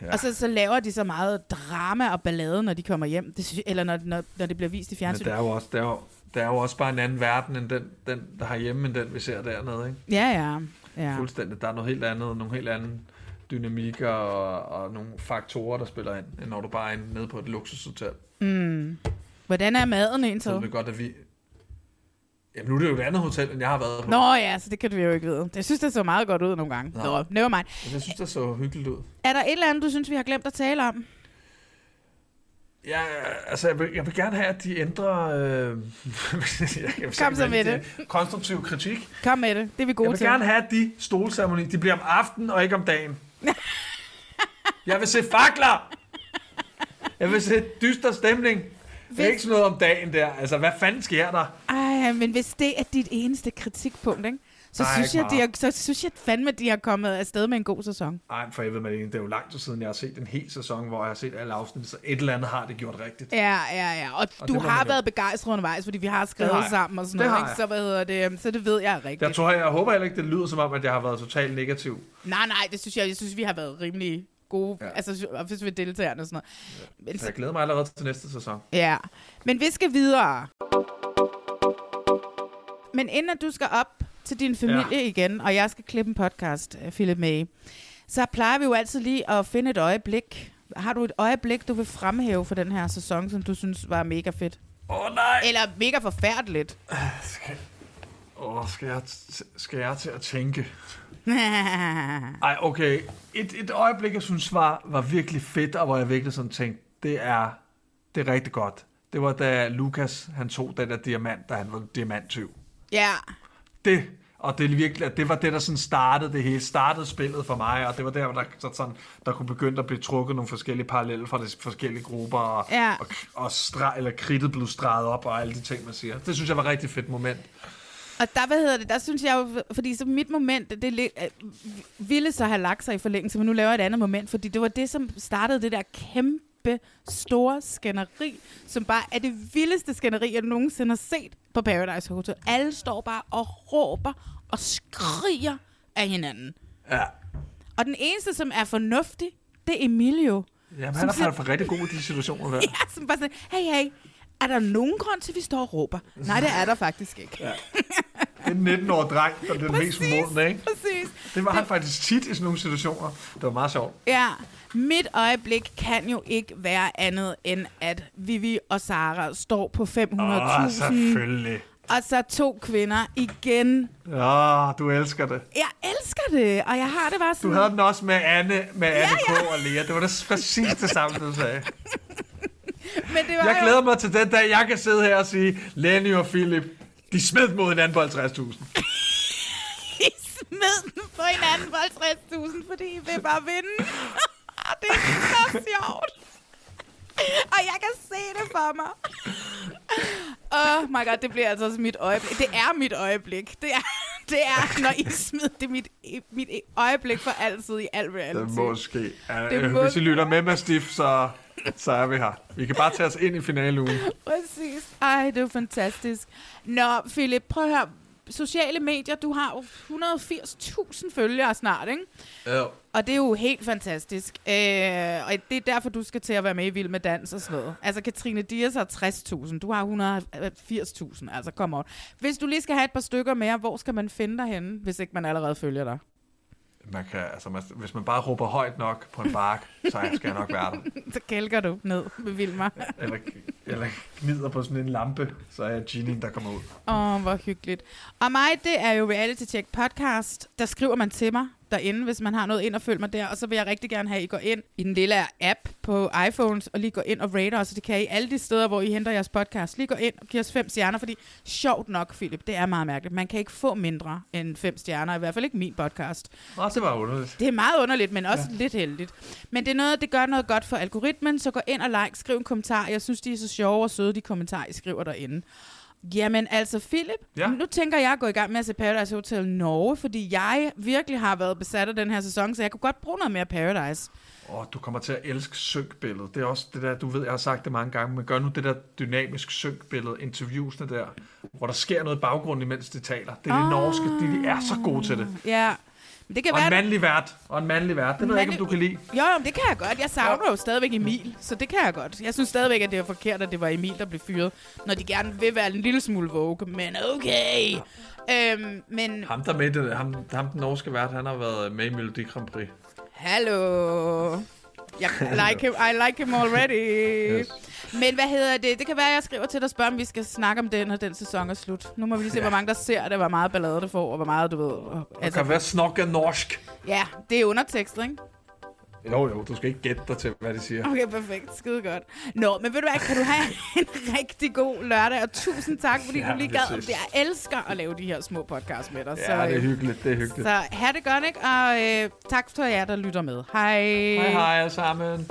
Ja. Og så, så laver de så meget drama og ballade, når de kommer hjem, det, synes- eller når, når, når det bliver vist i Men fjernsynet. der er jo også, der er jo, der er jo også bare en anden verden, end den, den der har hjemme, end den, vi ser dernede. Ikke? Ja, ja. ja. Fuldstændig. Der er noget helt andet, nogle helt anden dynamikker og, og nogle faktorer, der spiller ind, end når du bare er nede på et luksushotel. Mm. Hvordan er maden Så egentlig? ved vi godt, at vi... Jamen, nu er det jo et andet hotel, end jeg har været på. Nå ja, så det kan du jo ikke vide. Jeg synes, det så meget godt ud nogle gange. Nå. Nå, never mind. Men Jeg synes, det så hyggeligt ud. Er der et eller andet, du synes, vi har glemt at tale om? Ja, altså, jeg vil, jeg vil gerne have, at de ændrer... Øh, jeg kan Kom så med det. Konstruktiv kritik. Kom med det. Det er vi gode Jeg vil til. gerne have, at de stolceremoni, de bliver om aftenen og ikke om dagen. jeg vil se fakler! Jeg vil se dyster stemning. Det er ikke sådan noget om dagen der. Altså, hvad fanden sker der? Ej, men hvis det er dit eneste kritikpunkt, ikke? Så, Nej, synes jeg, de har, så synes jeg fandme, at de har kommet afsted med en god sæson. Ej, for jeg ved, Malene, det er jo lang tid siden, jeg har set en hel sæson, hvor jeg har set alle afsnit, så et eller andet har det gjort rigtigt. Ja, ja, ja. Og, Og du har været begejstret undervejs, fordi vi har skrevet har sammen og sådan Det noget. Ikke? Så, hvad hedder det, så det ved jeg rigtigt. Jeg tror, jeg, jeg håber heller ikke, det lyder som om, at jeg har været totalt negativ. Nej, nej, det synes jeg. Jeg synes, vi har været rimelig gode, ja. altså hvis vi deltagerne og sådan noget. Men, Så jeg glæder mig allerede til næste sæson. Ja, men vi skal videre. Men inden at du skal op til din familie ja. igen, og jeg skal klippe en podcast, øh, Philip May, så plejer vi jo altid lige at finde et øjeblik. Har du et øjeblik, du vil fremhæve for den her sæson, som du synes var mega fedt? Åh oh, nej! Eller mega forfærdeligt? Åh, oh, skal, jeg, skal jeg til at tænke? Ej, okay. Et, et øjeblik, jeg synes var, var virkelig fedt, og hvor jeg virkelig sådan tænkte, det er, det er rigtig godt. Det var da Lukas, han tog den der diamant, da han var diamanttyv. ja, Det, og det, er virkelig, det var det, der sådan startede det hele, startede spillet for mig, og det var der, hvor der, så sådan, der kunne begynde at blive trukket nogle forskellige paralleller fra de forskellige grupper, og, Ja. og, og stra, eller kridtet blev streget op, og alle de ting, man siger. Det synes jeg var et rigtig fedt moment. Og der, hvad hedder det, der synes jeg jo, fordi så mit moment, det øh, ville så have lagt sig i forlængelse, men nu laver jeg et andet moment, fordi det var det, som startede det der kæmpe store skænderi, som bare er det vildeste skænderi, jeg nogensinde har set på Paradise Hotel. Alle står bare og råber og skriger af hinanden. Ja. Og den eneste, som er fornuftig, det er Emilio. Jamen, han er faktisk rigtig god i de situationer der. Ja, som bare sådan, hey, hey, er der nogen grund til, at vi står og råber? Nej, det er der faktisk ikke. Ja. En 19-årig dreng, der er den mest modne, ikke? Præcis. Det var han faktisk tit i sådan nogle situationer. Det var meget sjovt. Ja, mit øjeblik kan jo ikke være andet end, at Vivi og Sara står på 500.000. Åh, selvfølgelig. og så to kvinder igen. Ja, du elsker det. Jeg elsker det, og jeg har det bare Du sådan... havde den også med Anne, med Anne K. og Lea. Det var det præcis det samme, du sagde. Men det var Jeg jo- glæder mig til den dag, jeg kan sidde her og sige, Lenny og Philip, de smed mod hinanden på 50.000. smed den på hinanden for 50.000, fordi I vil bare vinde. det er så sjovt. Og jeg kan se det for mig. Oh my god, det bliver altså også mit øjeblik. Det er mit øjeblik. Det er, det er når I smider det er mit, mit øjeblik for altid i al reality. Det må ske. Ja, Det øh, må Hvis I lytter med, Mastiff, så, så er vi her. Vi kan bare tage os ind i finaleugen. Præcis. Ej, det er jo fantastisk. Nå, Philip, prøv at høre. Sociale medier, du har jo 180.000 følgere snart, ikke? Ja. Og det er jo helt fantastisk. Øh, og det er derfor, du skal til at være med i Vild med Dans og sådan noget. Altså, Katrine Dias har 60.000. Du har 180.000. Altså, kom on. Hvis du lige skal have et par stykker mere, hvor skal man finde dig henne, hvis ikke man allerede følger dig? Man kan, altså, man, hvis man bare råber højt nok på en bark, så skal jeg nok være der. Så kælker du ned med Vilma. Eller, eller gnider på sådan en lampe, så er jeg genien, der kommer ud. Åh, oh, hvor hyggeligt. Og mig, det er jo Reality Check podcast. Der skriver man til mig derinde, hvis man har noget ind og følge mig der. Og så vil jeg rigtig gerne have, at I går ind i den lille app på iPhones, og lige går ind og rater os. Det kan I alle de steder, hvor I henter jeres podcast. Lige gå ind og giv os fem stjerner, fordi sjovt nok, Philip, det er meget mærkeligt. Man kan ikke få mindre end fem stjerner, i hvert fald ikke min podcast. Nå, det var underligt. Det er meget underligt, men også ja. lidt heldigt. Men det, er noget, det gør noget godt for algoritmen, så gå ind og like, skriv en kommentar. Jeg synes, de er så sjove og søde, de kommentarer, I skriver derinde. Jamen altså, Philip, Ja. nu tænker jeg at gå i gang med at se Paradise Hotel Norge, fordi jeg virkelig har været besat af den her sæson, så jeg kunne godt bruge noget mere Paradise. Åh, du kommer til at elske synkbilledet. Det er også det der, du ved, jeg har sagt det mange gange, men gør nu det der dynamisk synkbillede, interviewsene der, hvor der sker noget i baggrunden, imens de taler. Det er det norske, de, de er så gode til det. Ja, men det kan Og en være... mandlig vært, og en mandlig vært. Det ved jeg ikke, om du kan lide. Jo, jo, det kan jeg godt. Jeg savner jo stadigvæk Emil, så det kan jeg godt. Jeg synes stadigvæk, at det er forkert, at det var Emil, der blev fyret, når de gerne vil være en lille smule vogue, men okay. Øhm, men Ham, der med det, ham, ham den norske vært, han har været med i Melodi Grand Prix. Hallo. Jeg like him, I like him already. Yes. Men hvad hedder det? Det kan være, at jeg skriver til dig og spørger, om vi skal snakke om den, når den sæson er slut. Nu må vi lige se, Ja. hvor mange der ser det, hvor meget ballade det får, og hvor meget, du ved... Det kan være snakke norsk. Ja, det er undertekstet, ikke? Jo, jo, du skal ikke gætte dig til, hvad de siger. Okay, perfekt. Skide godt. Nå, men ved du hvad, kan du have en rigtig god lørdag, og tusind tak, fordi Ja, du lige gad. præcis. Jeg elsker at lave de her små podcasts med dig. Ja, det er øh, hyggeligt, det er hyggeligt. Så have det godt, ikke? Og øh, tak for jer, der lytter med. Hej. Hej hej alle sammen.